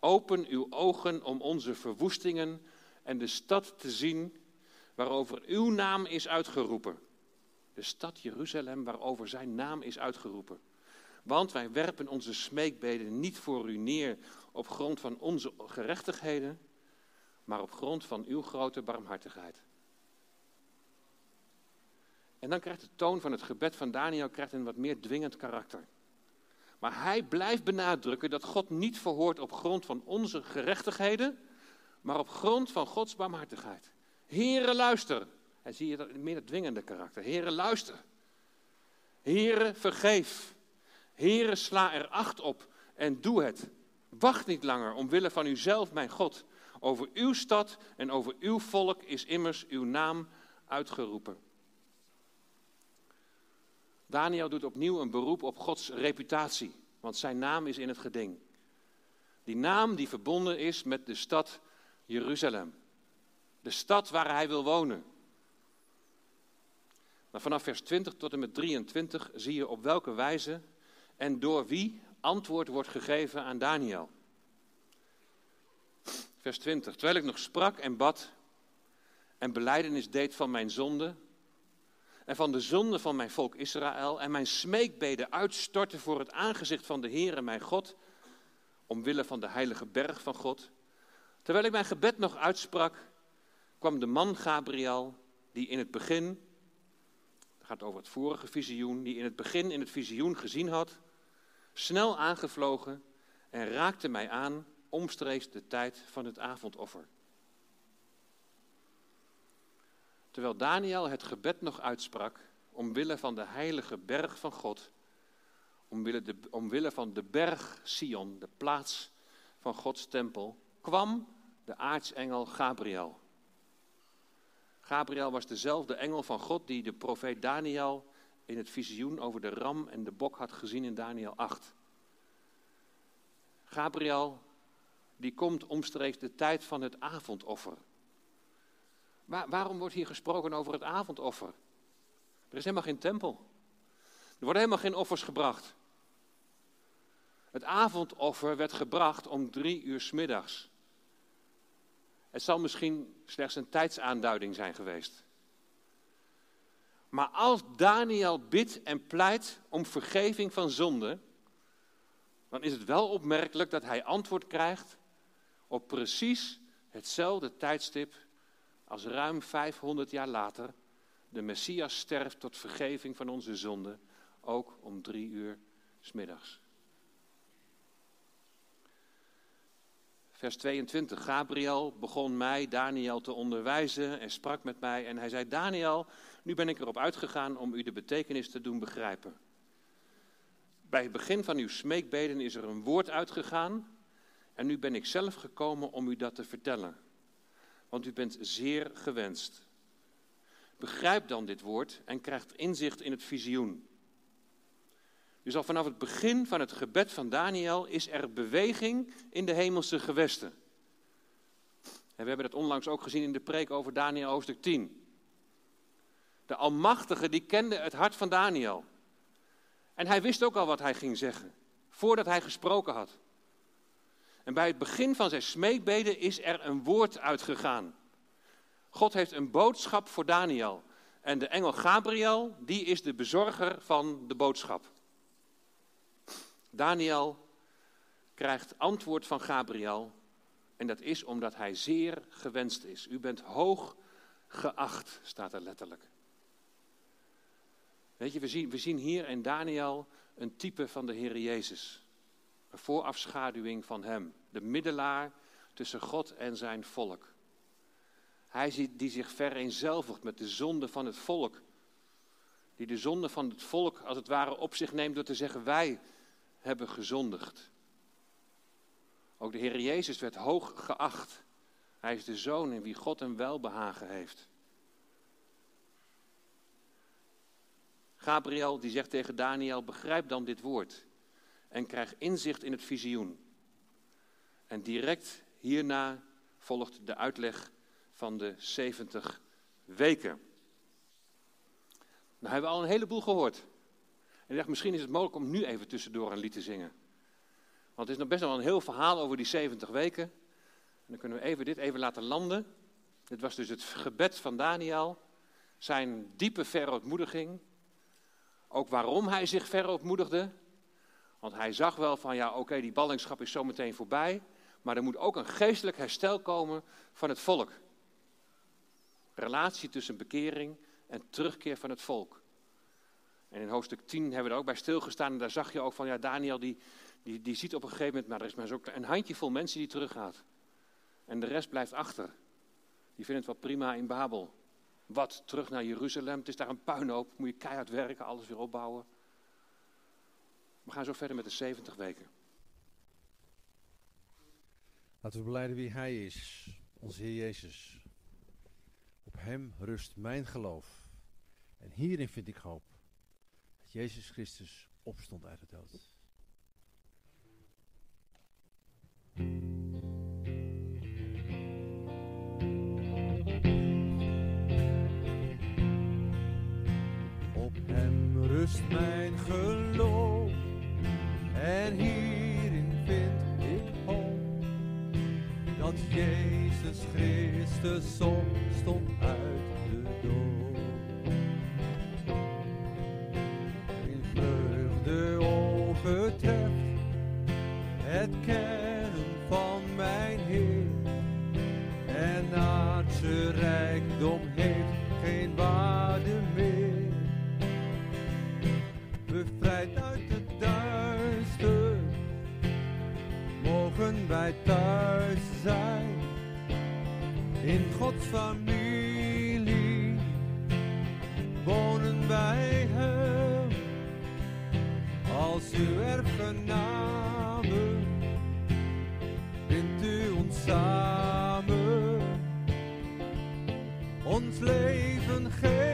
Open uw ogen om onze verwoestingen en de stad te zien waarover uw naam is uitgeroepen. De stad Jeruzalem waarover zijn naam is uitgeroepen. Want wij werpen onze smeekbeden niet voor u neer op grond van onze gerechtigheden, maar op grond van uw grote barmhartigheid. En dan krijgt de toon van het gebed van Daniel krijgt een wat meer dwingend karakter. Maar hij blijft benadrukken dat God niet verhoort op grond van onze gerechtigheden, maar op grond van Gods barmhartigheid. Heren, luister. En zie je dat meer het dwingende karakter. Heren, luister. Heren, vergeef. Heren, sla er acht op en doe het. Wacht niet langer omwille van uzelf, mijn God. Over uw stad en over uw volk is immers uw naam uitgeroepen. Daniel doet opnieuw een beroep op Gods reputatie, want zijn naam is in het geding. Die naam die verbonden is met de stad Jeruzalem. De stad waar hij wil wonen. Maar vanaf vers 20 tot en met 23 zie je op welke wijze en door wie antwoord wordt gegeven aan Daniel. Vers 20. Terwijl ik nog sprak en bad en beleidenis deed van mijn zonde en van de zonde van mijn volk Israël en mijn smeekbeden uitstortte voor het aangezicht van de Heere mijn God, omwille van de heilige berg van God. Terwijl ik mijn gebed nog uitsprak, kwam de man Gabriel, die in het begin, over het vorige visioen, die in het begin in het visioen gezien had, snel aangevlogen en raakte mij aan omstreeks de tijd van het avondoffer. Terwijl Daniel het gebed nog uitsprak, omwille van de heilige berg van God, omwille, de, omwille van de berg Sion, de plaats van Gods tempel, kwam de aartsengel Gabriel. Gabriel was dezelfde engel van God die de profeet Daniel in het visioen over de ram en de bok had gezien in Daniel 8. Gabriel, die komt omstreeks de tijd van het avondoffer. waarom wordt hier gesproken over het avondoffer? Er is helemaal geen tempel. Er worden helemaal geen offers gebracht. Het avondoffer werd gebracht om drie uur s middags. Het zal misschien slechts een tijdsaanduiding zijn geweest. Maar als Daniel bidt en pleit om vergeving van zonde, dan is het wel opmerkelijk dat hij antwoord krijgt op precies hetzelfde tijdstip als ruim 500 jaar later de Messias sterft tot vergeving van onze zonde, ook om drie uur smiddags. Vers 22. Gabriel begon mij, Daniel, te onderwijzen en sprak met mij. En hij zei: Daniel, nu ben ik erop uitgegaan om u de betekenis te doen begrijpen. Bij het begin van uw smeekbeden is er een woord uitgegaan. En nu ben ik zelf gekomen om u dat te vertellen. Want u bent zeer gewenst. Begrijp dan dit woord en krijgt inzicht in het visioen. Dus al vanaf het begin van het gebed van Daniel is er beweging in de hemelse gewesten. En we hebben dat onlangs ook gezien in de preek over Daniel hoofdstuk 10. De Almachtige die kende het hart van Daniel. En hij wist ook al wat hij ging zeggen, voordat hij gesproken had. En bij het begin van zijn smeekbeden is er een woord uitgegaan. God heeft een boodschap voor Daniel. En de engel Gabriel, die is de bezorger van de boodschap. Daniel krijgt antwoord van Gabriel. En dat is omdat hij zeer gewenst is. U bent hoog geacht, staat er letterlijk. Weet je, we zien, we zien hier in Daniel een type van de Heer Jezus. Een voorafschaduwing van Hem. De middelaar tussen God en zijn volk. Hij die zich vereenzelvigt met de zonde van het volk. Die de zonde van het volk als het ware op zich neemt door te zeggen: Wij hebben gezondigd. Ook de Heer Jezus werd hoog geacht. Hij is de zoon in wie God een welbehagen heeft. Gabriel die zegt tegen Daniel: begrijp dan dit woord en krijg inzicht in het visioen. En direct hierna volgt de uitleg van de 70 weken. Nou hebben we al een heleboel gehoord. Ik dacht, misschien is het mogelijk om nu even tussendoor een lied te zingen. Want het is nog best wel een heel verhaal over die 70 weken. En dan kunnen we even dit even laten landen. Dit was dus het gebed van Daniel. Zijn diepe verootmoediging. Ook waarom hij zich verootmoedigde. Want hij zag wel van, ja oké, die ballingschap is zometeen voorbij. Maar er moet ook een geestelijk herstel komen van het volk. Relatie tussen bekering en terugkeer van het volk. En in hoofdstuk 10 hebben we er ook bij stilgestaan. En daar zag je ook van, ja, Daniel die, die, die ziet op een gegeven moment, maar er is maar zo een handjevol mensen die teruggaat. En de rest blijft achter. Die vinden het wel prima in Babel. Wat, terug naar Jeruzalem, het is daar een puinhoop, moet je keihard werken, alles weer opbouwen. We gaan zo verder met de 70 weken. Laten we beleiden wie Hij is, onze Heer Jezus. Op Hem rust mijn geloof. En hierin vind ik hoop. Jezus Christus opstond uit de dood. Op Hem rust mijn geloof. En hierin vind ik hoop. Dat Jezus Christus opstond uit vreugde overtreft het kennen van mijn Heer. En aardse rijkdom heeft geen waarde meer. Bevrijd uit het duister, mogen wij thuis zijn. In Gods familie wonen wij. Als uw erfgenamen bindt u ons samen. Ons leven geven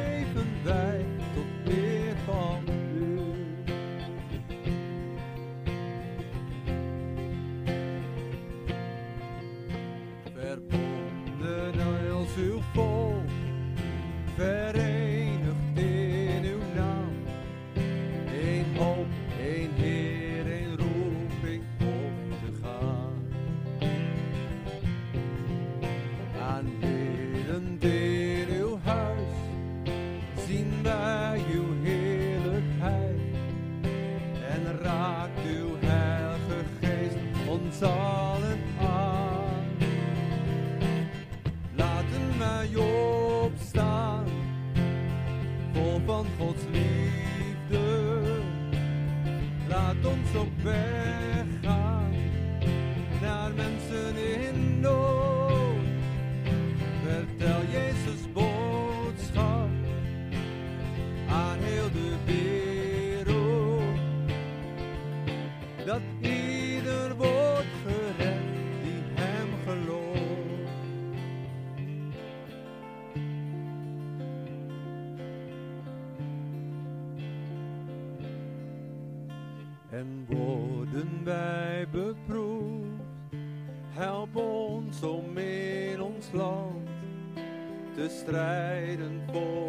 te strijden voor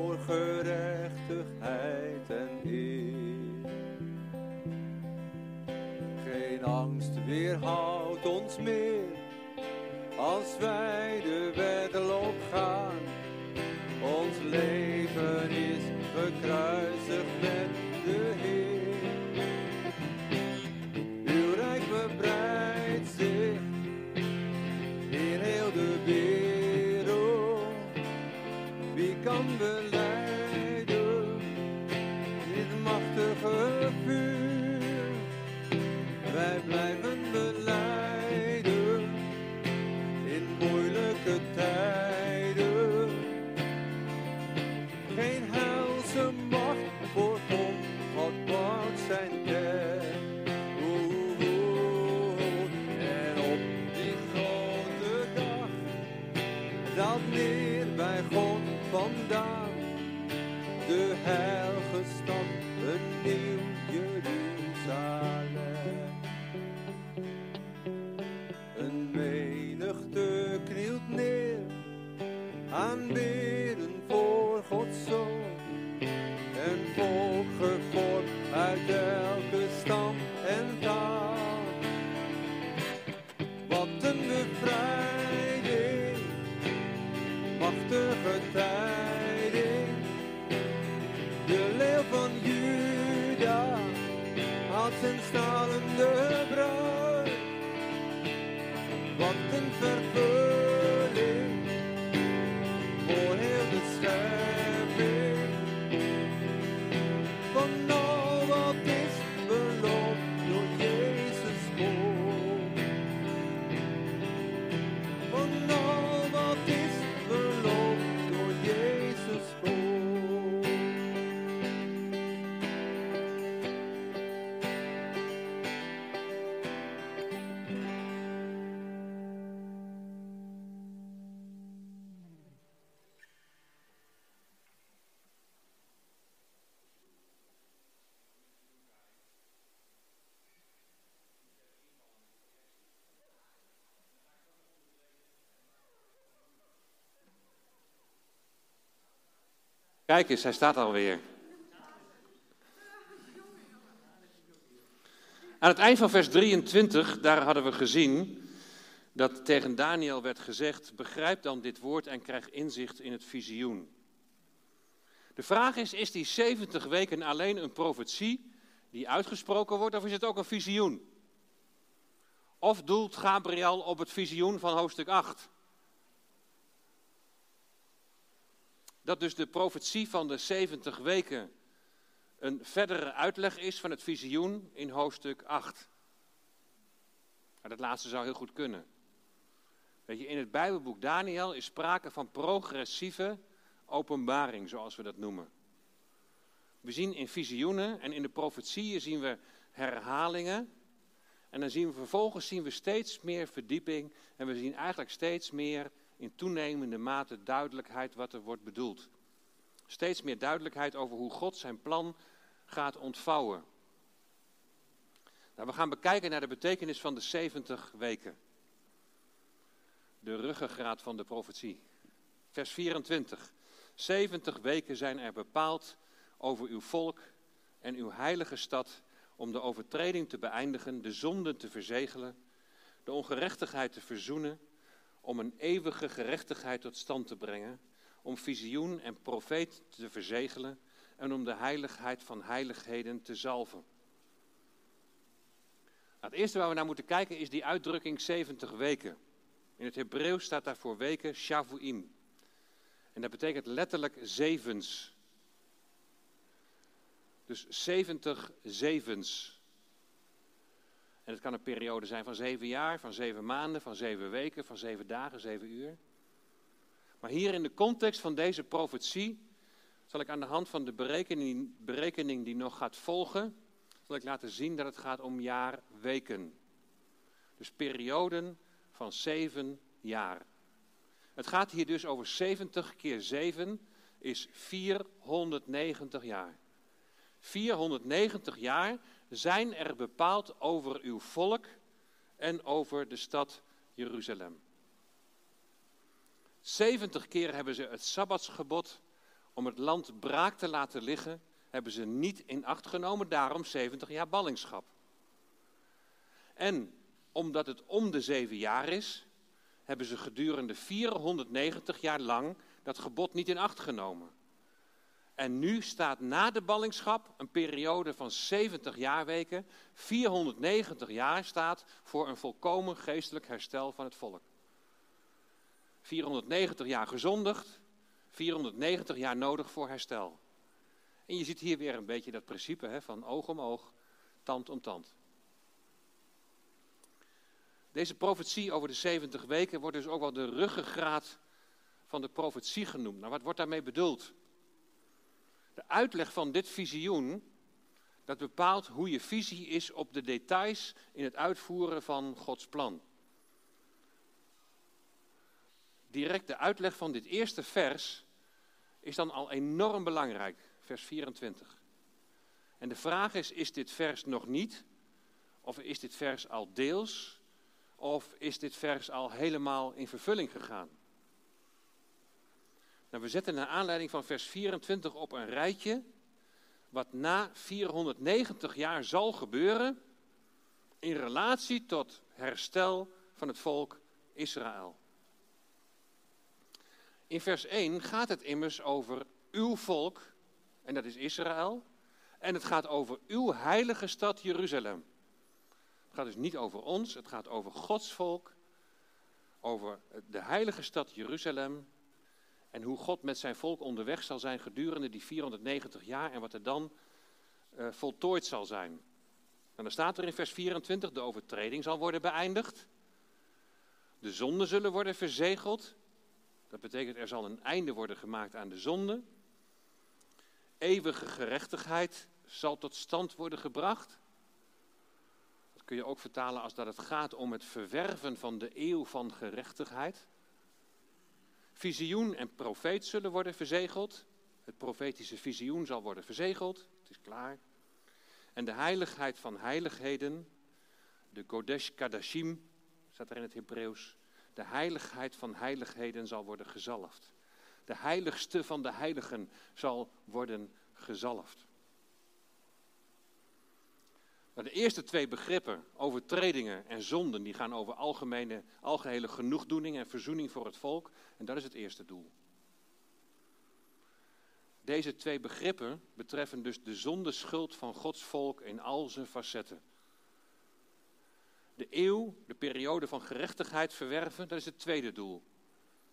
Kijk eens, hij staat alweer. Aan het eind van vers 23, daar hadden we gezien dat tegen Daniel werd gezegd: begrijp dan dit woord en krijg inzicht in het visioen. De vraag is: is die 70 weken alleen een profetie die uitgesproken wordt, of is het ook een visioen? Of doelt Gabriel op het visioen van hoofdstuk 8? Dat dus de profetie van de 70 weken een verdere uitleg is van het visioen in hoofdstuk 8. Maar dat laatste zou heel goed kunnen. Weet je, in het Bijbelboek Daniel is sprake van progressieve openbaring, zoals we dat noemen. We zien in visioenen en in de profetieën zien we herhalingen. En dan zien we vervolgens zien we steeds meer verdieping en we zien eigenlijk steeds meer in toenemende mate duidelijkheid wat er wordt bedoeld. Steeds meer duidelijkheid over hoe God zijn plan gaat ontvouwen. Nou, we gaan bekijken naar de betekenis van de 70 weken. De ruggengraat van de profetie. Vers 24. 70 weken zijn er bepaald over uw volk en uw heilige stad om de overtreding te beëindigen, de zonden te verzegelen, de ongerechtigheid te verzoenen, om een eeuwige gerechtigheid tot stand te brengen, om visioen en profeet te verzegelen en om de heiligheid van heiligheden te zalven. Nou, het eerste waar we naar moeten kijken is die uitdrukking 70 weken. In het Hebreeuws staat daar voor weken shavuim. En dat betekent letterlijk zevens. Dus 70 zevens. En het kan een periode zijn van zeven jaar, van zeven maanden, van zeven weken, van zeven dagen, zeven uur. Maar hier in de context van deze profetie zal ik aan de hand van de berekening, berekening die nog gaat volgen, zal ik laten zien dat het gaat om jaarweken. Dus perioden van zeven jaar. Het gaat hier dus over 70 keer 7 is 490 jaar. 490 jaar zijn er bepaald over uw volk en over de stad Jeruzalem. 70 keer hebben ze het Sabbatsgebod om het land braak te laten liggen, hebben ze niet in acht genomen, daarom 70 jaar ballingschap. En omdat het om de zeven jaar is, hebben ze gedurende 490 jaar lang dat gebod niet in acht genomen. En nu staat na de ballingschap een periode van 70 jaarweken, 490 jaar staat voor een volkomen geestelijk herstel van het volk. 490 jaar gezondigd, 490 jaar nodig voor herstel. En je ziet hier weer een beetje dat principe hè, van oog om oog, tand om tand. Deze profetie over de 70 weken wordt dus ook wel de ruggengraat van de profetie genoemd. Nou, wat wordt daarmee bedoeld? De uitleg van dit visioen, dat bepaalt hoe je visie is op de details in het uitvoeren van Gods plan. Direct de uitleg van dit eerste vers is dan al enorm belangrijk, vers 24. En de vraag is, is dit vers nog niet? Of is dit vers al deels? Of is dit vers al helemaal in vervulling gegaan? Nou, we zetten naar aanleiding van vers 24 op een rijtje wat na 490 jaar zal gebeuren in relatie tot herstel van het volk Israël. In vers 1 gaat het immers over uw volk, en dat is Israël, en het gaat over uw heilige stad Jeruzalem. Het gaat dus niet over ons, het gaat over Gods volk, over de heilige stad Jeruzalem en hoe God met zijn volk onderweg zal zijn gedurende die 490 jaar en wat er dan uh, voltooid zal zijn. En dan staat er in vers 24, de overtreding zal worden beëindigd. De zonden zullen worden verzegeld. Dat betekent er zal een einde worden gemaakt aan de zonde. Eeuwige gerechtigheid zal tot stand worden gebracht. Dat kun je ook vertalen als dat het gaat om het verwerven van de eeuw van gerechtigheid. Visioen en profeet zullen worden verzegeld. Het profetische visioen zal worden verzegeld. Het is klaar. En de heiligheid van heiligheden, de Kodesh Kadashim, staat er in het Hebreeuws. De heiligheid van heiligheden zal worden gezalfd. De heiligste van de heiligen zal worden gezalfd. De eerste twee begrippen, overtredingen en zonden, die gaan over algemene, algehele genoegdoening en verzoening voor het volk. En dat is het eerste doel. Deze twee begrippen betreffen dus de zondeschuld van Gods volk in al zijn facetten. De eeuw, de periode van gerechtigheid verwerven, dat is het tweede doel.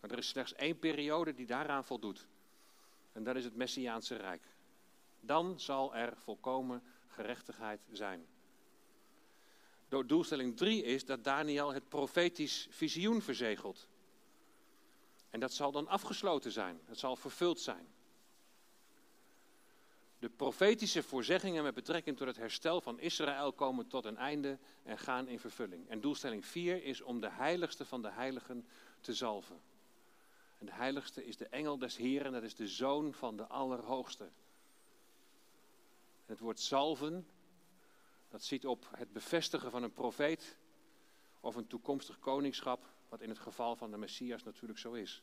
Maar er is slechts één periode die daaraan voldoet. En dat is het Messiaanse Rijk. Dan zal er volkomen gerechtigheid zijn. Doelstelling 3 is dat Daniel het profetisch visioen verzegelt. En dat zal dan afgesloten zijn. Het zal vervuld zijn. De profetische voorzeggingen met betrekking tot het herstel van Israël komen tot een einde en gaan in vervulling. En doelstelling 4 is om de heiligste van de heiligen te zalven. En de heiligste is de engel des Heren, dat is de zoon van de Allerhoogste. Het woord zalven, dat ziet op het bevestigen van een profeet of een toekomstig koningschap, wat in het geval van de Messias natuurlijk zo is.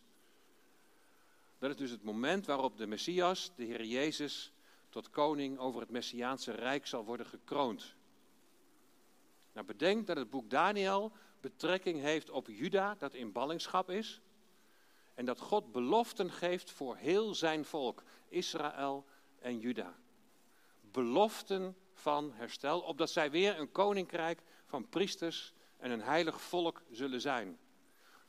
Dat is dus het moment waarop de Messias, de Heer Jezus, tot koning over het Messiaanse Rijk zal worden gekroond. Nou, bedenk dat het boek Daniel betrekking heeft op Juda, dat in ballingschap is. En dat God beloften geeft voor heel zijn volk, Israël en Juda. Beloften van herstel, opdat zij weer een koninkrijk van priesters en een heilig volk zullen zijn.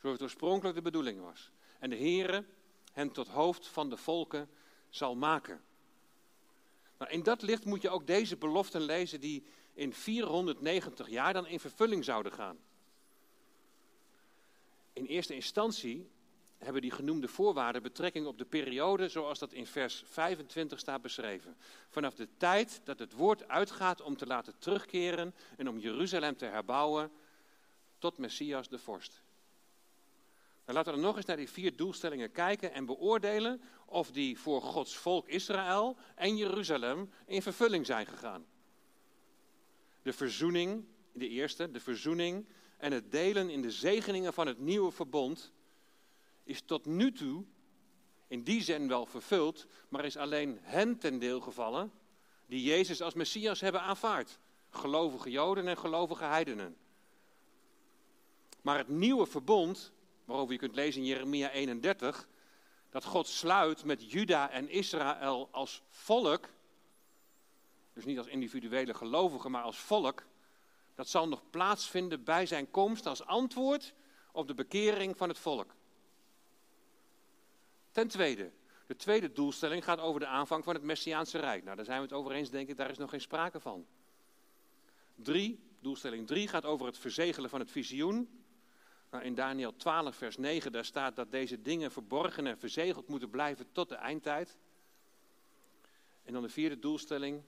Zoals het oorspronkelijk de bedoeling was. En de Heere hen tot hoofd van de volken zal maken. Nou, in dat licht moet je ook deze beloften lezen die in 490 jaar dan in vervulling zouden gaan. In eerste instantie hebben die genoemde voorwaarden betrekking op de periode zoals dat in vers 25 staat beschreven. Vanaf de tijd dat het woord uitgaat om te laten terugkeren en om Jeruzalem te herbouwen tot Messias de vorst. Dan laten we nog eens naar die vier doelstellingen kijken en beoordelen of die voor Gods volk Israël en Jeruzalem in vervulling zijn gegaan. De verzoening, de eerste, de verzoening en het delen in de zegeningen van het nieuwe verbond is tot nu toe in die zin wel vervuld, maar is alleen hen ten deel gevallen die Jezus als Messias hebben aanvaard. Gelovige Joden en gelovige heidenen. Maar het nieuwe verbond, waarover je kunt lezen in Jeremia 31, dat God sluit met Juda en Israël als volk, dus niet als individuele gelovigen, maar als volk, dat zal nog plaatsvinden bij zijn komst als antwoord op de bekering van het volk. Ten tweede, de tweede doelstelling gaat over de aanvang van het Messiaanse Rijk. Nou, daar zijn we het over eens, denk ik, daar is nog geen sprake van. Drie, doelstelling drie gaat over het verzegelen van het visioen. Nou, in Daniel 12, vers 9, daar staat dat deze dingen verborgen en verzegeld moeten blijven tot de eindtijd. En dan de vierde doelstelling,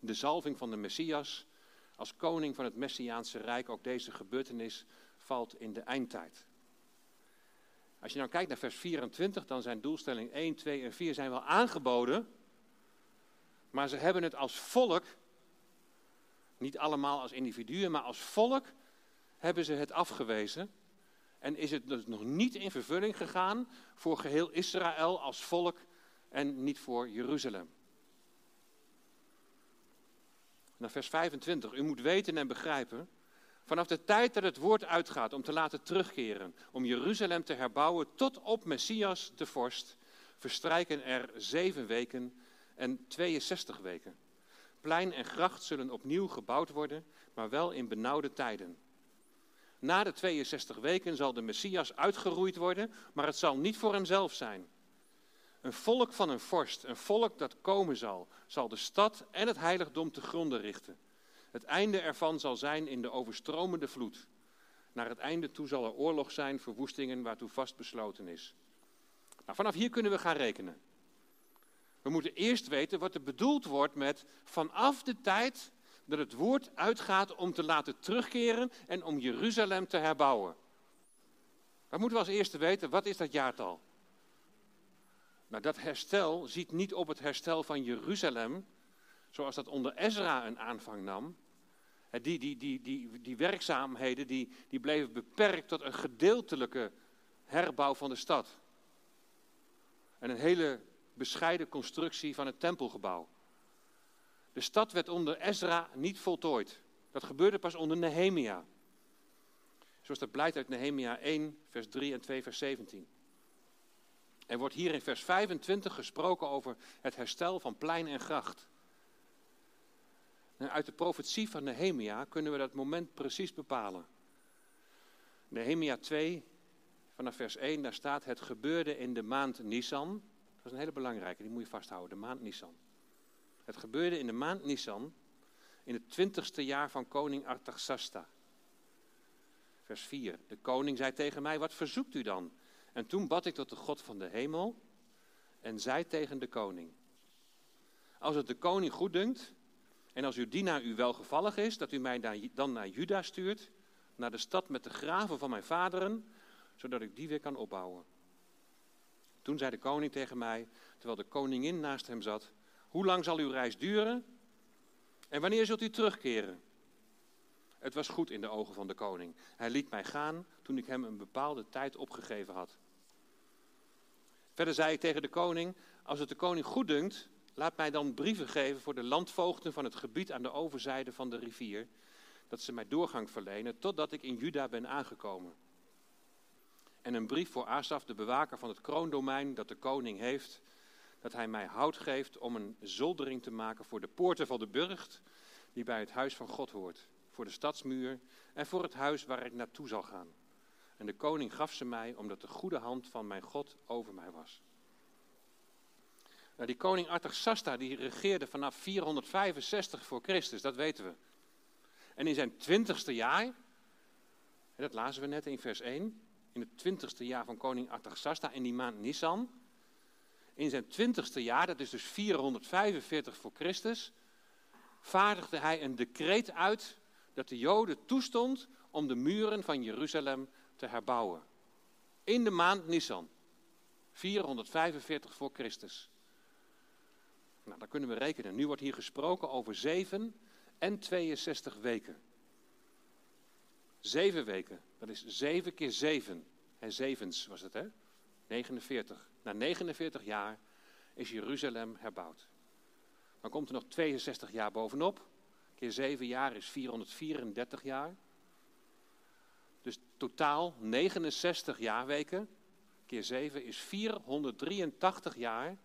de zalving van de Messias als koning van het Messiaanse Rijk. Ook deze gebeurtenis valt in de eindtijd. Als je nou kijkt naar vers 24, dan zijn doelstelling 1, 2 en 4 zijn wel aangeboden. Maar ze hebben het als volk, niet allemaal als individuen, maar als volk hebben ze het afgewezen. En is het dus nog niet in vervulling gegaan voor geheel Israël als volk en niet voor Jeruzalem. Naar vers 25. U moet weten en begrijpen. Vanaf de tijd dat het woord uitgaat om te laten terugkeren, om Jeruzalem te herbouwen tot op Messias de vorst, verstrijken er zeven weken en 62 weken. Plein en gracht zullen opnieuw gebouwd worden, maar wel in benauwde tijden. Na de 62 weken zal de Messias uitgeroeid worden, maar het zal niet voor hemzelf zijn. Een volk van een vorst, een volk dat komen zal, zal de stad en het heiligdom te gronden richten. Het einde ervan zal zijn in de overstromende vloed. Naar het einde toe zal er oorlog zijn, verwoestingen waartoe vast besloten is. Nou, vanaf hier kunnen we gaan rekenen. We moeten eerst weten wat er bedoeld wordt met vanaf de tijd dat het woord uitgaat om te laten terugkeren en om Jeruzalem te herbouwen. Dan moeten we als eerste weten, wat is dat jaartal? Nou, dat herstel ziet niet op het herstel van Jeruzalem, zoals dat onder Ezra een aanvang nam. Die, die, die, die, die werkzaamheden die, die bleven beperkt tot een gedeeltelijke herbouw van de stad. En een hele bescheiden constructie van het tempelgebouw. De stad werd onder Ezra niet voltooid. Dat gebeurde pas onder Nehemia. Zoals dat blijkt uit Nehemia 1, vers 3 en 2, vers 17. Er wordt hier in vers 25 gesproken over het herstel van plein en gracht. Uit de profetie van Nehemia kunnen we dat moment precies bepalen. Nehemia 2, vanaf vers 1, daar staat: Het gebeurde in de maand Nisan. Dat is een hele belangrijke, die moet je vasthouden, de maand Nisan. Het gebeurde in de maand Nisan, in het twintigste jaar van koning Artaxasta. Vers 4. De koning zei tegen mij: Wat verzoekt u dan? En toen bad ik tot de God van de hemel en zei tegen de koning: Als het de koning goed dunkt en als uw dienaar u welgevallig is, dat u mij dan naar Juda stuurt, naar de stad met de graven van mijn vaderen, zodat ik die weer kan opbouwen. Toen zei de koning tegen mij, terwijl de koningin naast hem zat: Hoe lang zal uw reis duren? En wanneer zult u terugkeren? Het was goed in de ogen van de koning. Hij liet mij gaan toen ik hem een bepaalde tijd opgegeven had. Verder zei ik tegen de koning: Als het de koning goed dunkt, laat mij dan brieven geven voor de landvoogden van het gebied aan de overzijde van de rivier, dat ze mij doorgang verlenen totdat ik in Juda ben aangekomen. En een brief voor Asaf, de bewaker van het kroondomein dat de koning heeft, dat hij mij hout geeft om een zoldering te maken voor de poorten van de burcht, die bij het huis van God hoort, voor de stadsmuur en voor het huis waar ik naartoe zal gaan. En de koning gaf ze mij omdat de goede hand van mijn God over mij was. Nou, die koning Artaxasta die regeerde vanaf 465 voor Christus, dat weten we. En in zijn twintigste jaar, dat lazen we net in vers 1, in het twintigste jaar van koning Artaxasta in die maand Nisan. In zijn twintigste jaar, dat is dus 445 voor Christus, vaardigde hij een decreet uit dat de Joden toestond om de muren van Jeruzalem te herbouwen. In de maand Nisan, 445 voor Christus. Nou, dan kunnen we rekenen. Nu wordt hier gesproken over 7 en 62 weken. Zeven weken, dat is 7 keer 7. En zevens was het, hè? 49. Na 49 jaar is Jeruzalem herbouwd. Dan komt er nog 62 jaar bovenop. Keer 7 jaar is 434 jaar. Dus totaal 69 jaarweken. Keer 7 is 483 jaar.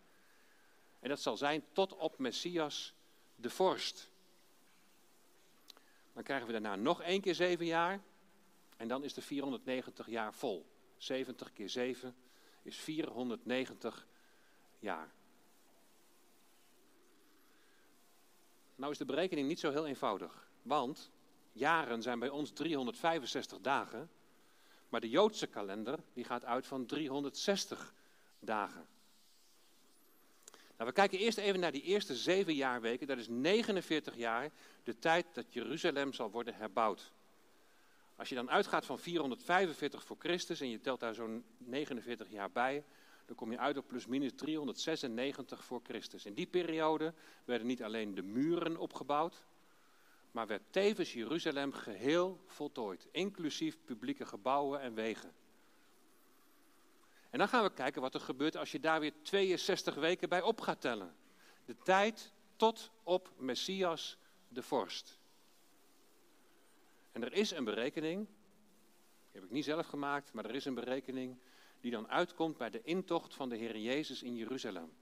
En dat zal zijn tot op Messias de vorst. Dan krijgen we daarna nog één keer 7 jaar. En dan is de 490 jaar vol. 70 keer 7 is 490 jaar. Nou is de berekening niet zo heel eenvoudig. Want jaren zijn bij ons 365 dagen. Maar de Joodse kalender die gaat uit van 360 dagen. Nou, we kijken eerst even naar die eerste zeven jaarweken. Dat is 49 jaar, de tijd dat Jeruzalem zal worden herbouwd. Als je dan uitgaat van 445 voor Christus en je telt daar zo'n 49 jaar bij, dan kom je uit op plusminus 396 voor Christus. In die periode werden niet alleen de muren opgebouwd, maar werd tevens Jeruzalem geheel voltooid, inclusief publieke gebouwen en wegen. En dan gaan we kijken wat er gebeurt als je daar weer 62 weken bij op gaat tellen. De tijd tot op Messias de vorst. En er is een berekening, die heb ik niet zelf gemaakt, maar er is een berekening die dan uitkomt bij de intocht van de Heer Jezus in Jeruzalem.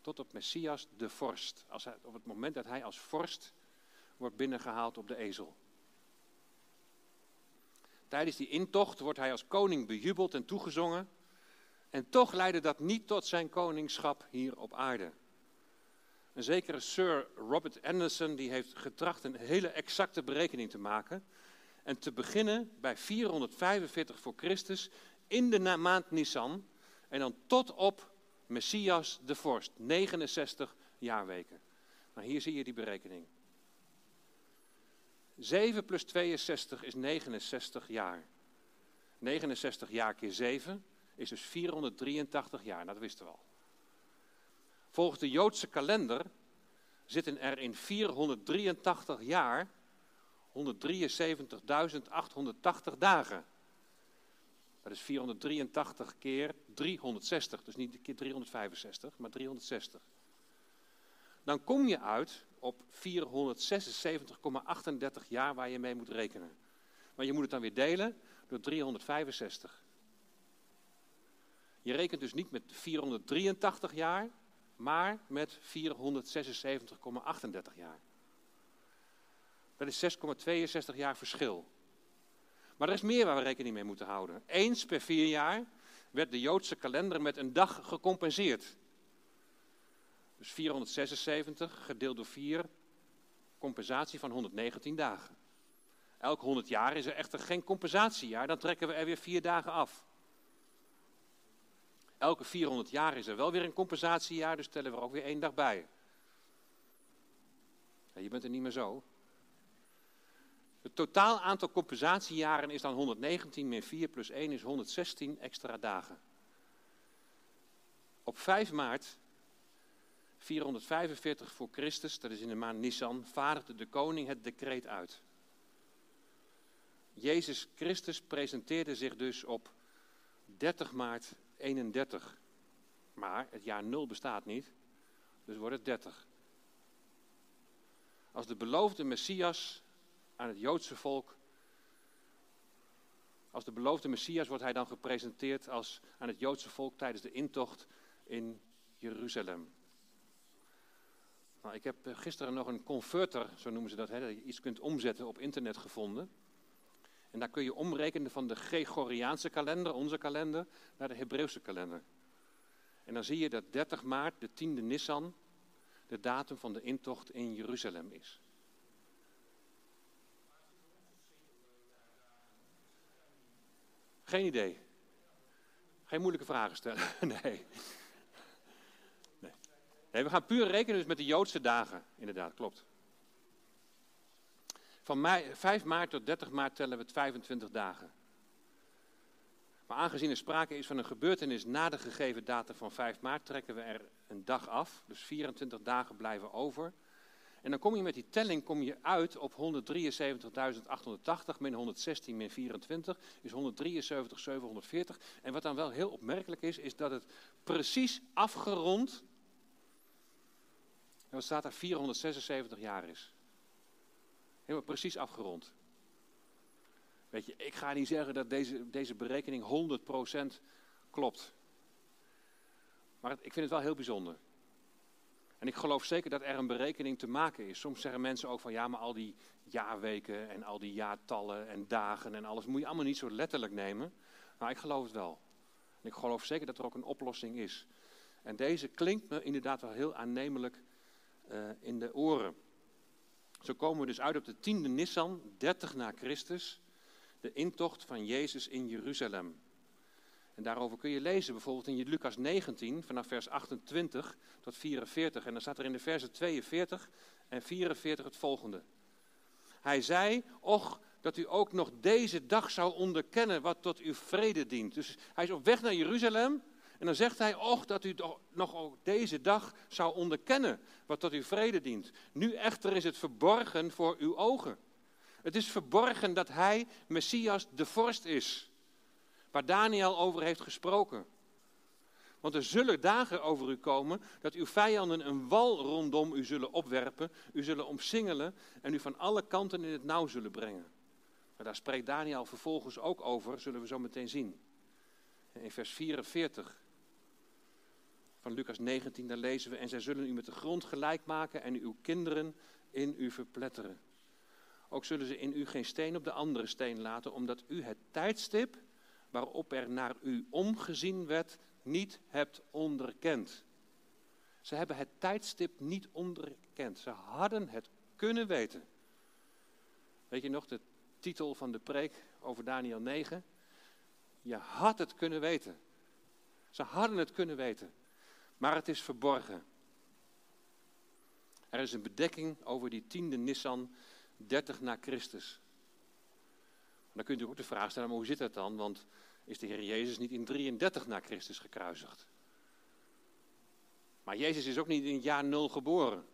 Tot op Messias de vorst, als hij, op het moment dat hij als vorst wordt binnengehaald op de ezel. Tijdens die intocht wordt hij als koning bejubeld en toegezongen. En toch leidde dat niet tot zijn koningschap hier op aarde. Een zekere Sir Robert Anderson die heeft getracht een hele exacte berekening te maken. En te beginnen bij 445 voor Christus in de maand Nisan. En dan tot op Messias de vorst, 69 jaarweken. Nou, hier zie je die berekening. 7 plus 62 is 69 jaar. 69 jaar keer 7 is dus 483 jaar, nou, dat wisten we al. Volgens de Joodse kalender zitten er in 483 jaar 173.880 dagen. Dat is 483 keer 360, dus niet keer 365, maar 360. Dan kom je uit op 476,38 jaar waar je mee moet rekenen. Maar je moet het dan weer delen door 365. Je rekent dus niet met 483 jaar, maar met 476,38 jaar. Dat is 6,62 jaar verschil. Maar er is meer waar we rekening mee moeten houden. Eens per vier jaar werd de Joodse kalender met een dag gecompenseerd. Dus 476 gedeeld door 4, compensatie van 119 dagen. Elk 100 jaar is er echter geen compensatiejaar, dan trekken we er weer vier dagen af. Elke 400 jaar is er wel weer een compensatiejaar, dus tellen we er ook weer één dag bij. Ja, je bent er niet meer zo. Het totaal aantal compensatiejaren is dan 119 min 4 plus 1 is 116 extra dagen. Op 5 maart 445 voor Christus, dat is in de maand Nisan, vaardigde de koning het decreet uit. Jezus Christus presenteerde zich dus op 30 maart 31. Maar het jaar 0 bestaat niet, dus wordt het 30. Als de beloofde Messias aan het Joodse volk. Als de beloofde Messias wordt hij dan gepresenteerd als aan het Joodse volk tijdens de intocht in Jeruzalem. Nou, ik heb eh, gisteren nog een converter, zo noemen ze dat, hè, dat je iets kunt omzetten op internet gevonden. En daar kun je omrekenen van de Gregoriaanse kalender, onze kalender, naar de Hebreeuwse kalender. En dan zie je dat 30 maart, de 10e Nissan, de datum van de intocht in Jeruzalem is. Geen idee. Geen moeilijke vragen stellen. Nee. nee. We gaan puur rekenen dus met de Joodse dagen. Inderdaad, klopt. Van mei, 5 maart tot 30 maart tellen we het 25 dagen. Maar aangezien er sprake is van een gebeurtenis na de gegeven datum van 5 maart, trekken we er een dag af. Dus 24 dagen blijven over. En dan kom je met die telling kom je uit op 173.880 min 116 min 24 is 173.740. En wat dan wel heel opmerkelijk is, is dat het precies afgerond, en wat staat daar, 476 jaar is. Helemaal precies afgerond. Weet je, ik ga niet zeggen dat deze, deze berekening 100% klopt. Maar ik vind het wel heel bijzonder. En ik geloof zeker dat er een berekening te maken is. Soms zeggen mensen ook van ja, maar al die jaarweken en al die jaartallen en dagen en alles moet je allemaal niet zo letterlijk nemen. Maar ik geloof het wel. En ik geloof zeker dat er ook een oplossing is. En deze klinkt me inderdaad wel heel aannemelijk uh, in de oren. Zo komen we dus uit op de tiende Nissan, 30 na Christus, de intocht van Jezus in Jeruzalem. En daarover kun je lezen bijvoorbeeld in Lucas 19, vanaf vers 28 tot 44. En dan staat er in de versen 42 en 44 het volgende. Hij zei, och, dat u ook nog deze dag zou onderkennen wat tot uw vrede dient. Dus hij is op weg naar Jeruzalem. En dan zegt hij, och, dat u nog deze dag zou onderkennen wat tot uw vrede dient. Nu echter is het verborgen voor uw ogen. Het is verborgen dat hij, Messias, de vorst is. waar Daniel over heeft gesproken. Want er zullen dagen over u komen dat uw vijanden een wal rondom u zullen opwerpen, u zullen omsingelen en u van alle kanten in het nauw zullen brengen. Maar daar spreekt Daniel vervolgens ook over, zullen we zo meteen zien. In vers 44 van Lucas 19, daar lezen we, en zij zullen u met de grond gelijk maken en uw kinderen in u verpletteren. Ook zullen ze in u geen steen op de andere steen laten, omdat u het tijdstip waarop er naar u omgezien werd, niet hebt onderkend. Ze hebben het tijdstip niet onderkend. Ze hadden het kunnen weten. Weet je nog de titel van de preek over Daniel 9? Je had het kunnen weten. Ze hadden het kunnen weten. Maar het is verborgen. Er is een bedekking over die tiende Nissan 30 na Christus. Dan kunt u ook de vraag stellen, maar hoe zit dat dan? Want is de Heer Jezus niet in 33 na Christus gekruisigd? Maar Jezus is ook niet in het jaar 0 geboren.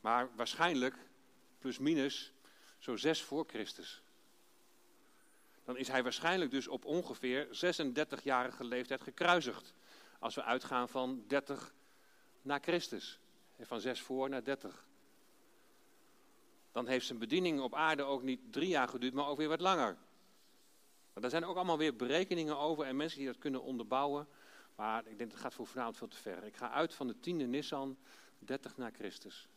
Maar waarschijnlijk, plus minus, zo 6 voor Christus. Dan is hij waarschijnlijk dus op ongeveer 36-jarige leeftijd gekruisigd. Als we uitgaan van 30 na Christus. Van 6 voor naar 30 dan heeft zijn bediening op aarde ook niet drie jaar geduurd, maar ook weer wat langer. Maar daar zijn ook allemaal weer berekeningen over en mensen die dat kunnen onderbouwen. Maar ik denk dat gaat voor vanavond veel te ver. Ik ga uit van de tiende Nissan, 30 na Christus.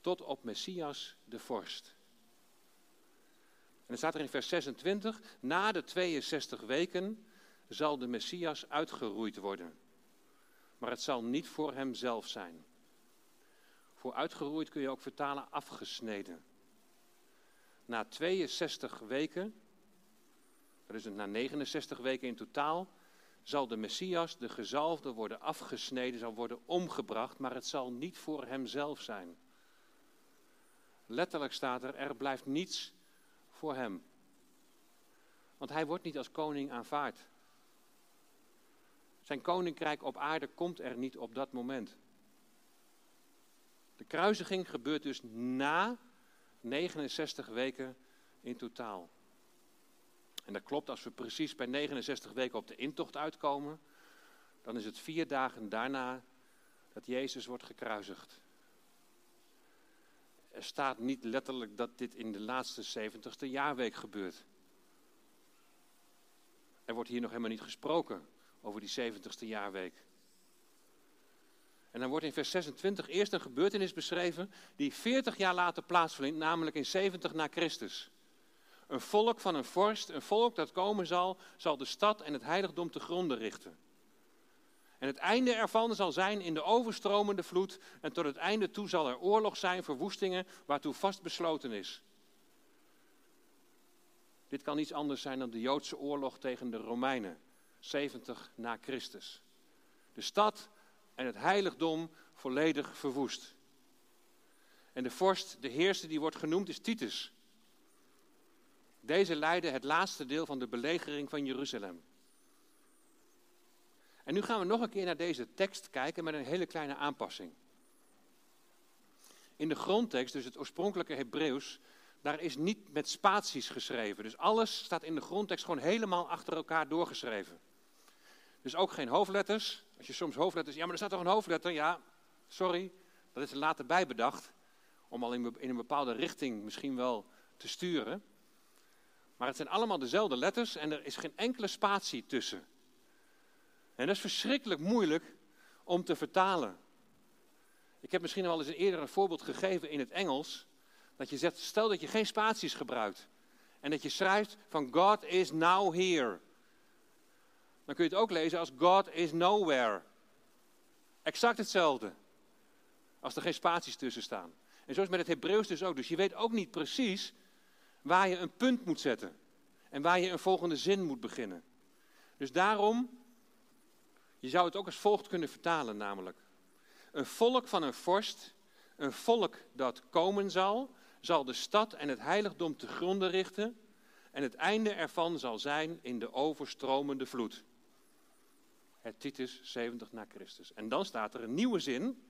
Tot op Messias de vorst. En dan staat er in vers 26, na de 62 weken zal de Messias uitgeroeid worden. Maar het zal niet voor hemzelf zijn. Voor uitgeroeid kun je ook vertalen afgesneden. Na 62 weken, dat is het na 69 weken in totaal, zal de Messias, de gezalfde, worden afgesneden, zal worden omgebracht, maar het zal niet voor hemzelf zijn. Letterlijk staat er, er blijft niets voor hem. Want hij wordt niet als koning aanvaard. Zijn koninkrijk op aarde komt er niet op dat moment. De kruisiging gebeurt dus na 69 weken in totaal. En dat klopt, als we precies bij 69 weken op de intocht uitkomen, dan is het vier dagen daarna dat Jezus wordt gekruisigd. Er staat niet letterlijk dat dit in de laatste 70ste jaarweek gebeurt. Er wordt hier nog helemaal niet gesproken over die 70ste jaarweek. En dan wordt in vers 26 eerst een gebeurtenis beschreven die 40 jaar later plaatsvindt, namelijk in 70 na Christus. Een volk van een vorst, een volk dat komen zal, zal de stad en het heiligdom te gronden richten. En het einde ervan zal zijn in de overstromende vloed en tot het einde toe zal er oorlog zijn, verwoestingen, waartoe vast besloten is. Dit kan niets anders zijn dan de Joodse oorlog tegen de Romeinen, 70 na Christus. De stad en het heiligdom volledig verwoest. En de vorst, de heerste die wordt genoemd, is Titus. Deze leidde het laatste deel van de belegering van Jeruzalem. En nu gaan we nog een keer naar deze tekst kijken met een hele kleine aanpassing. In de grondtekst, dus het oorspronkelijke Hebreeuws, daar is niet met spaties geschreven. Dus alles staat in de grondtekst gewoon helemaal achter elkaar doorgeschreven. Dus ook geen hoofdletters. Als je soms hoofdletters. Ja, maar er staat toch een hoofdletter? Ja, sorry. Dat is er later bijbedacht. Om al in, in een bepaalde richting misschien wel te sturen. Maar het zijn allemaal dezelfde letters en er is geen enkele spatie tussen. En dat is verschrikkelijk moeilijk om te vertalen. Ik heb misschien al eens een eerder een voorbeeld gegeven in het Engels. Dat je zegt, stel dat je geen spaties gebruikt. En dat je schrijft van God is now here dan kun je het ook lezen als God is nowhere. Exact hetzelfde. Als er geen spaties tussen staan. En zo is met het Hebreeuws dus ook. Dus je weet ook niet precies waar je een punt moet zetten. En waar je een volgende zin moet beginnen. Dus daarom, je zou het ook als volgt kunnen vertalen namelijk. Een volk van een vorst, een volk dat komen zal, zal de stad en het heiligdom te gronden richten. En het einde ervan zal zijn in de overstromende vloed het Titus 70 na Christus. En dan staat er een nieuwe zin,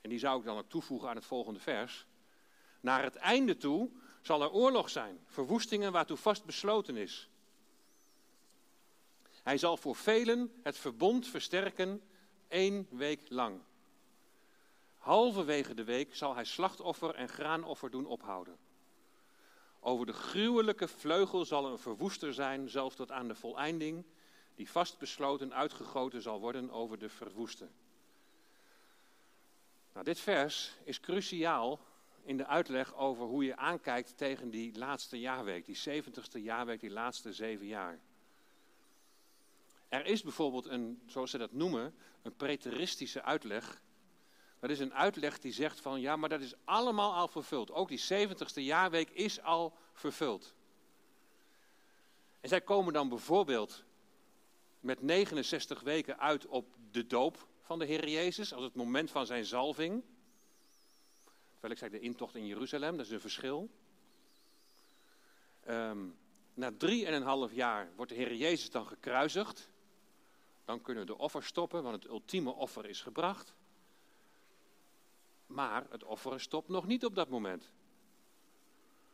en die zou ik dan ook toevoegen aan het volgende vers. Naar het einde toe zal er oorlog zijn, verwoestingen waartoe vast besloten is. Hij zal voor velen het verbond versterken één week lang. Halverwege de week zal hij slachtoffer en graanoffer doen ophouden. Over de gruwelijke vleugel zal een verwoester zijn, zelfs tot aan de voleinding, die vastbesloten uitgegoten zal worden over de verwoeste. Nou, dit vers is cruciaal in de uitleg over hoe je aankijkt tegen die laatste jaarweek, die zeventigste jaarweek, die laatste zeven jaar. Er is bijvoorbeeld een, zoals ze dat noemen, een preteristische uitleg. Dat is een uitleg die zegt van ja, maar dat is allemaal al vervuld. Ook die zeventigste jaarweek is al vervuld. En zij komen dan bijvoorbeeld met 69 weken uit op de doop van de Heer Jezus, als het moment van zijn zalving. Terwijl ik zei de intocht in Jeruzalem, dat is een verschil. Um, na drieënhalf jaar wordt de Heer Jezus dan gekruisigd. Dan kunnen we de offer stoppen, want het ultieme offer is gebracht. Maar het offeren stopt nog niet op dat moment.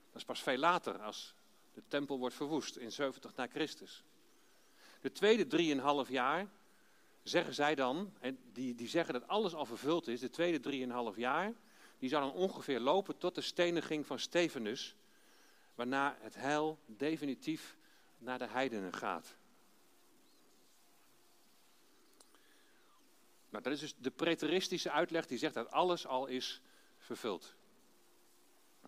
Dat is pas veel later, als de tempel wordt verwoest in 70 na Christus. De tweede drieënhalf jaar zeggen zij dan, en die, die zeggen dat alles al vervuld is, de tweede drieënhalf jaar, die zal dan ongeveer lopen tot de steniging van Stefanus, waarna het heil definitief naar de heidenen gaat. Nou, dat is dus de preteristische uitleg die zegt dat alles al is vervuld.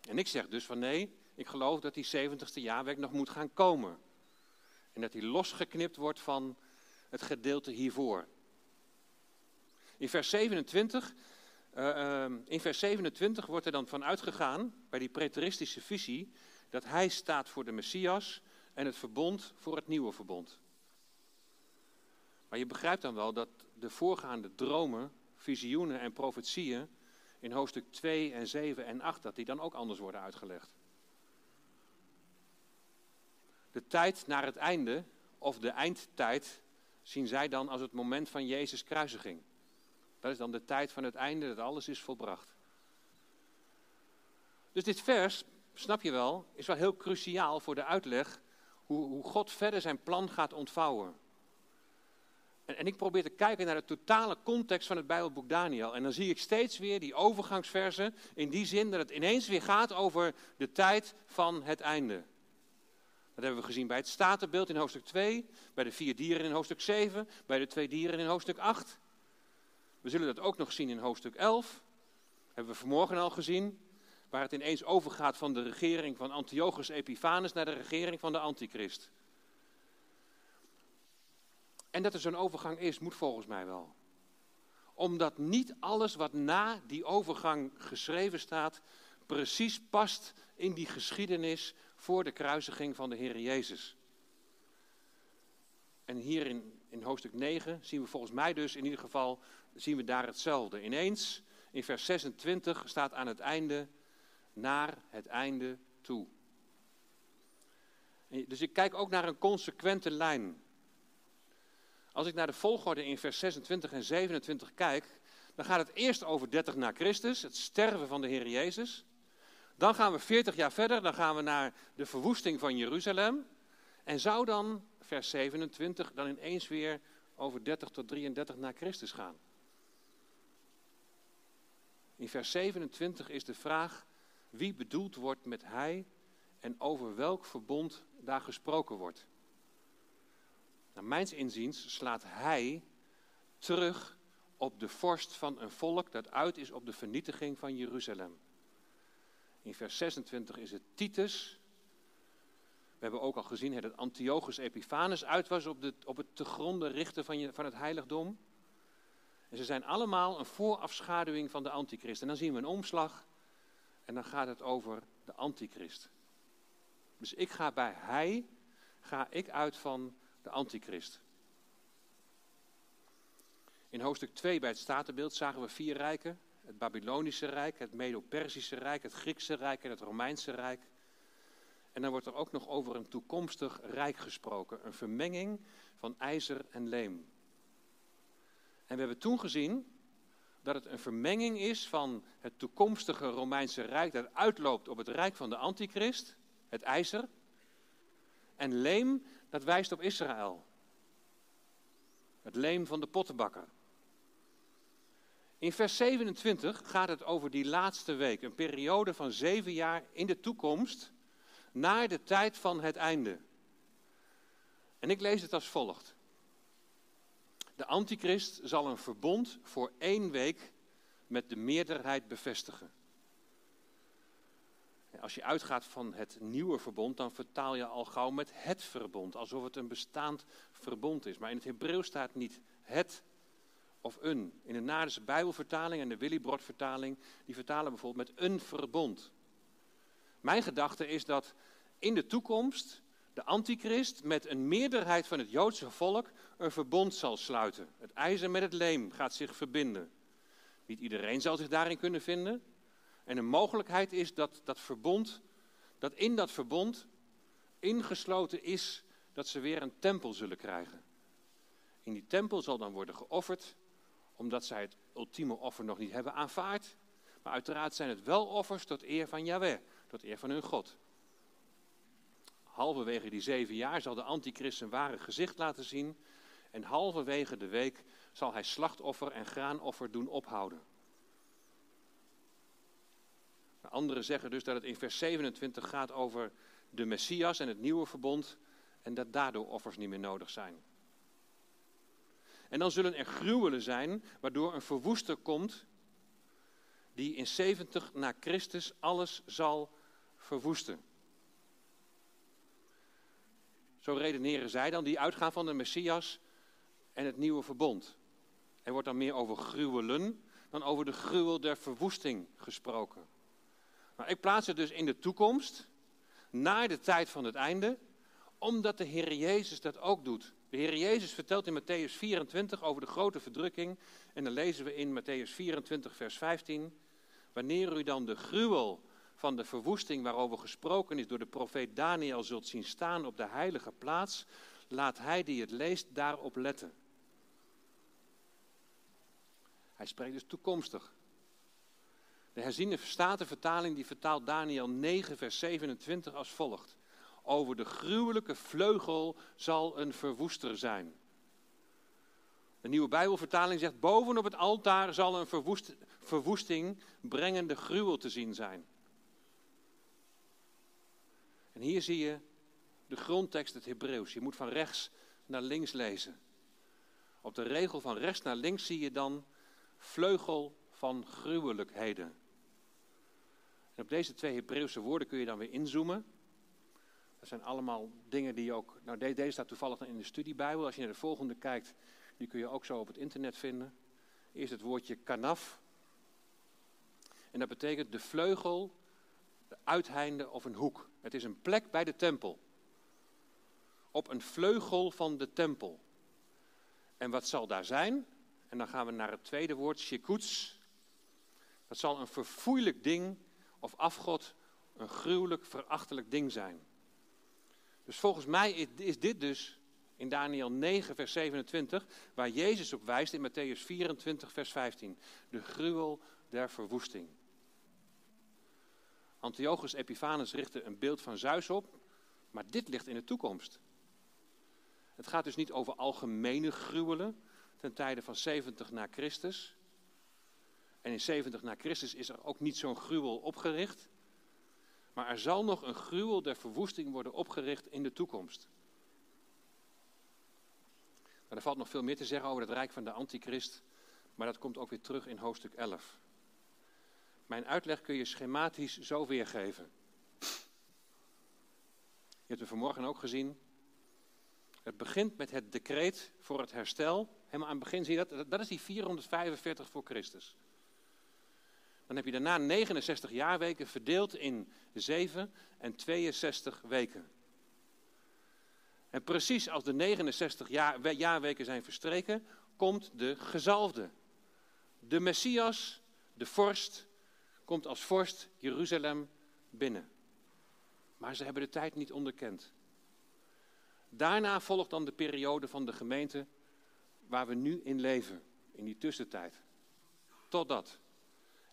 En ik zeg dus van nee, ik geloof dat die 70ste jaarwerk nog moet gaan komen. En dat die losgeknipt wordt van het gedeelte hiervoor. In vers 27, uh, uh, in vers 27 wordt er dan van uitgegaan, bij die preteristische visie, dat hij staat voor de Messias en het verbond voor het nieuwe verbond. Maar je begrijpt dan wel dat de voorgaande dromen, visioenen en profetieën in hoofdstuk 2 en 7 en 8, dat die dan ook anders worden uitgelegd. De tijd naar het einde, of de eindtijd, zien zij dan als het moment van Jezus' kruisiging. Dat is dan de tijd van het einde, dat alles is volbracht. Dus dit vers, snap je wel, is wel heel cruciaal voor de uitleg hoe, hoe God verder zijn plan gaat ontvouwen. En, en, ik probeer te kijken naar de totale context van het Bijbelboek Daniel. En dan zie ik steeds weer die overgangsversen in die zin dat het ineens weer gaat over de tijd van het einde. Dat hebben we gezien bij het statenbeeld in hoofdstuk 2, bij de vier dieren in hoofdstuk 7, bij de twee dieren in hoofdstuk 8. We zullen dat ook nog zien in hoofdstuk 11. Hebben we vanmorgen al gezien, waar het ineens overgaat van de regering van Antiochus Epiphanes naar de regering van de Antichrist. En dat er zo'n overgang is, moet volgens mij wel. Omdat niet alles wat na die overgang geschreven staat, precies past in die geschiedenis voor de kruisiging van de Heer Jezus. En hier in, in hoofdstuk 9 zien we volgens mij dus in ieder geval zien we daar hetzelfde. Ineens in vers 26 staat aan het einde naar het einde toe. Dus ik kijk ook naar een consequente lijn. Als ik naar de volgorde in vers 26 en 27 kijk, dan gaat het eerst over 30 na Christus, het sterven van de Heer Jezus. Dan gaan we 40 jaar verder, dan gaan we naar de verwoesting van Jeruzalem. En zou dan vers 27 dan ineens weer over 30 tot 33 na Christus gaan? In vers 27 is de vraag wie bedoeld wordt met hij en over welk verbond daar gesproken wordt. Naar mijns inziens slaat hij terug op de vorst van een volk dat uit is op de vernietiging van Jeruzalem. In vers 26 is het Titus. We hebben ook al gezien dat Antiochus Epiphanes uit was op, de, op het te gronden richten van, je, van het heiligdom. En ze zijn allemaal een voorafschaduwing van de antichrist. En dan zien we een omslag en dan gaat het over de antichrist. Dus ik ga bij hij, ga ik uit van de antichrist. In hoofdstuk 2 bij het statenbeeld zagen we vier rijken. Het Babylonische Rijk, het Medo-Persische Rijk, het Griekse Rijk en het Romeinse Rijk. En dan wordt er ook nog over een toekomstig rijk gesproken. Een vermenging van ijzer en leem. En we hebben toen gezien dat het een vermenging is van het toekomstige Romeinse Rijk dat uitloopt op het Rijk van de Antichrist, het ijzer. En leem, dat wijst op Israël. Het leem van de pottenbakker. In vers 27 gaat het over die laatste week, een periode van zeven jaar in de toekomst, naar de tijd van het einde. En ik lees het als volgt. De antichrist zal een verbond voor één week met de meerderheid bevestigen. Als je uitgaat van het nieuwe verbond, dan vertaal je al gauw met het verbond, alsof het een bestaand verbond is. Maar in het Hebreeuws staat niet het of een. In de Nadense Bijbelvertaling en de Willibrord vertaling, die vertalen bijvoorbeeld met een verbond. Mijn gedachte is dat in de toekomst de antichrist met een meerderheid van het Joodse volk een verbond zal sluiten. Het ijzer met het leem gaat zich verbinden. Niet iedereen zal zich daarin kunnen vinden. En een mogelijkheid is dat dat verbond, dat in dat verbond ingesloten is dat ze weer een tempel zullen krijgen. In die tempel zal dan worden geofferd, omdat zij het ultieme offer nog niet hebben aanvaard. Maar uiteraard zijn het wel offers tot eer van Yahweh, tot eer van hun God. Halverwege die zeven jaar zal de antichrist zijn ware gezicht laten zien. En halverwege de week zal hij slachtoffer en graanoffer doen ophouden. Anderen zeggen dus dat het in vers 27 gaat over de Messias en het nieuwe verbond en dat daardoor offers niet meer nodig zijn. En dan zullen er gruwelen zijn waardoor een verwoester komt die in 70 na Christus alles zal verwoesten. Zo redeneren zij dan, die uitgaan van de Messias en het nieuwe verbond. Er wordt dan meer over gruwelen dan over de gruwel der verwoesting gesproken. Maar ik plaats het dus in de toekomst, naar de tijd van het einde, omdat de Heer Jezus dat ook doet. De Heer Jezus vertelt in Matthäus 24 over de grote verdrukking. En dan lezen we in Matthäus 24, vers 15. Wanneer u dan de gruwel van de verwoesting waarover gesproken is door de profeet Daniel zult zien staan op de heilige plaats, laat hij die het leest daarop letten. Hij spreekt dus toekomstig. De herziene vertaling die vertaalt Daniel 9, vers 27 als volgt. Over de gruwelijke vleugel zal een verwoester zijn. De nieuwe Bijbelvertaling zegt: bovenop het altaar zal een verwoest, verwoesting brengende gruwel te zien zijn. En hier zie je de grondtekst, het Hebreeuws. Je moet van rechts naar links lezen. Op de regel van rechts naar links zie je dan vleugel van gruwelijkheden. En op deze twee Hebreeuwse woorden kun je dan weer inzoomen. Dat zijn allemaal dingen die je ook. Nou, deze staat toevallig in de studiebijbel. Als je naar de volgende kijkt, die kun je ook zo op het internet vinden. Eerst het woordje kanaf. En dat betekent de vleugel, de uiteinde of een hoek. Het is een plek bij de tempel. Op een vleugel van de tempel. En wat zal daar zijn? En dan gaan we naar het tweede woord, shekuts. Dat zal een verfoeilijk ding of afgod een gruwelijk, verachtelijk ding zijn. Dus volgens mij is dit dus in Daniel 9, vers 27, waar Jezus op wijst in Matthäus 24, vers 15. De gruwel der verwoesting. Antiochus Epiphanes richtte een beeld van Zeus op, maar dit ligt in de toekomst. Het gaat dus niet over algemene gruwelen ten tijde van 70 na Christus. En in 70 na Christus is er ook niet zo'n gruwel opgericht. Maar er zal nog een gruwel der verwoesting worden opgericht in de toekomst. Er valt nog veel meer te zeggen over het rijk van de antichrist. Maar dat komt ook weer terug in hoofdstuk 11. Mijn uitleg kun je schematisch zo weergeven. Je hebt het vanmorgen ook gezien. Het begint met het decreet voor het herstel. Helemaal aan het begin zie je dat. Dat is die 445 voor Christus. Dan heb je daarna 69 jaarweken verdeeld in 7 en 62 weken. En precies als de 69 jaar, jaarweken zijn verstreken, komt de gezalfde. De Messias, de vorst, komt als vorst Jeruzalem binnen. Maar ze hebben de tijd niet onderkend. Daarna volgt dan de periode van de gemeente waar we nu in leven, in die tussentijd. Totdat.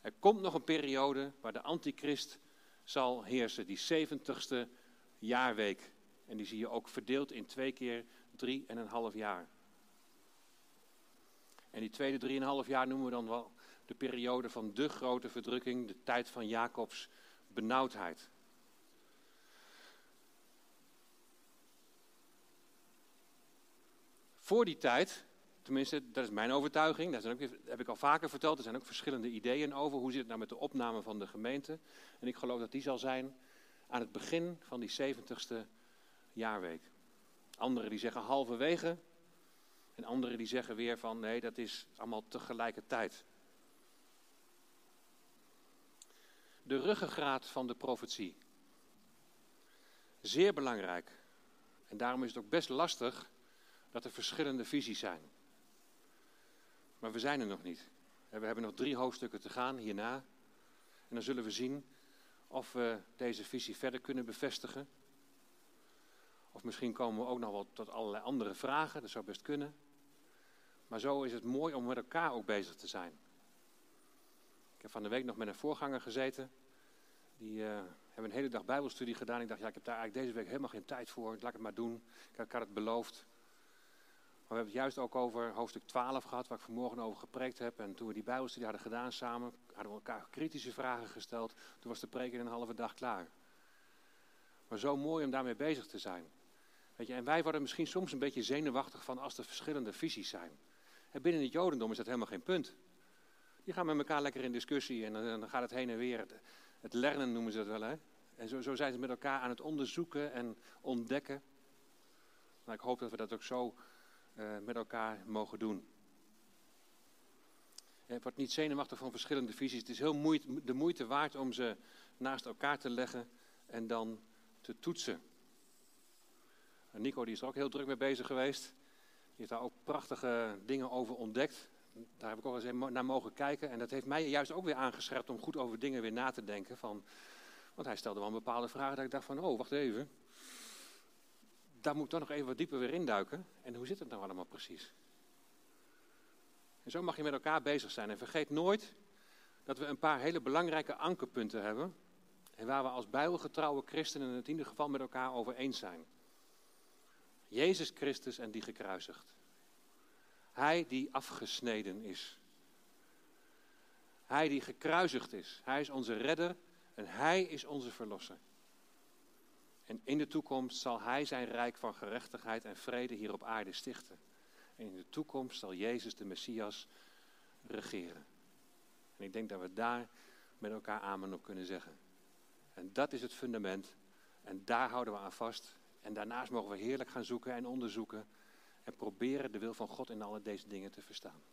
Er komt nog een periode waar de antichrist zal heersen, die 70ste jaarweek. En die zie je ook verdeeld in twee keer drie en een half jaar. En die tweede drieënhalf jaar noemen we dan wel de periode van de grote verdrukking, de tijd van Jacobs benauwdheid. Voor die tijd, tenminste dat is mijn overtuiging, daar zijn ook, heb ik al vaker verteld, er zijn ook verschillende ideeën over hoe zit het nou met de opname van de gemeente. En ik geloof dat die zal zijn aan het begin van die 70ste jaarweek. Anderen die zeggen halverwege, en anderen die zeggen weer van nee, dat is allemaal tegelijkertijd. De ruggengraat van de profetie. Zeer belangrijk. En daarom is het ook best lastig dat er verschillende visies zijn. Maar we zijn er nog niet. We hebben nog drie hoofdstukken te gaan hierna. En dan zullen we zien of we deze visie verder kunnen bevestigen. Of misschien komen we ook nog wel tot allerlei andere vragen, dat zou best kunnen. Maar zo is het mooi om met elkaar ook bezig te zijn. Ik heb van de week nog met een voorganger gezeten. Die uh, hebben een hele dag bijbelstudie gedaan. Ik dacht, ja, ik heb daar eigenlijk deze week helemaal geen tijd voor. Laat ik het maar doen. Ik, had het beloofd. Maar we hebben het juist ook over hoofdstuk 12 gehad, waar ik vanmorgen over gepreekt heb. En toen we die bijbelstudie hadden gedaan samen, hadden we elkaar kritische vragen gesteld. Toen was de preek in een halve dag klaar. Maar zo mooi om daarmee bezig te zijn. Weet je, en wij worden misschien soms een beetje zenuwachtig van als er verschillende visies zijn. En binnen het Jodendom is dat helemaal geen punt. Die gaan met elkaar lekker in discussie en dan, gaat het heen en weer. Het, het lernen noemen ze dat wel, hè? En zo, zo, zijn ze met elkaar aan het onderzoeken en ontdekken. Nou, ik hoop dat we dat ook zo uh, met elkaar mogen doen. Het wordt niet zenuwachtig van verschillende visies. Het is heel moeite, de moeite waard om ze naast elkaar te leggen en dan te toetsen. Nico die is er ook heel druk mee bezig geweest. Die heeft daar ook prachtige dingen over ontdekt. Daar heb ik ook eens naar mogen kijken. En dat heeft mij juist ook weer aangescherpt om goed over dingen weer na te denken. Van, want hij stelde wel bepaalde vragen dat ik dacht van, oh, wacht even. Daar moet ik toch nog even wat dieper weer induiken. En hoe zit het nou allemaal precies? En zo mag je met elkaar bezig zijn. En vergeet nooit dat we een paar hele belangrijke ankerpunten hebben. En waar we als bijbelgetrouwe christenen het in ieder geval met elkaar over eens zijn. Jezus Christus en die gekruisigd. Hij die afgesneden is. Hij die gekruisigd is. Hij is onze redder en hij is onze verlosser. En in de toekomst zal hij zijn rijk van gerechtigheid en vrede hier op aarde stichten. En in de toekomst zal Jezus de Messias regeren. En ik denk dat we daar met elkaar amen op kunnen zeggen. En dat is het fundament. En daar houden we aan vast. En daarnaast mogen we heerlijk gaan zoeken en onderzoeken en proberen de wil van God in alle deze dingen te verstaan.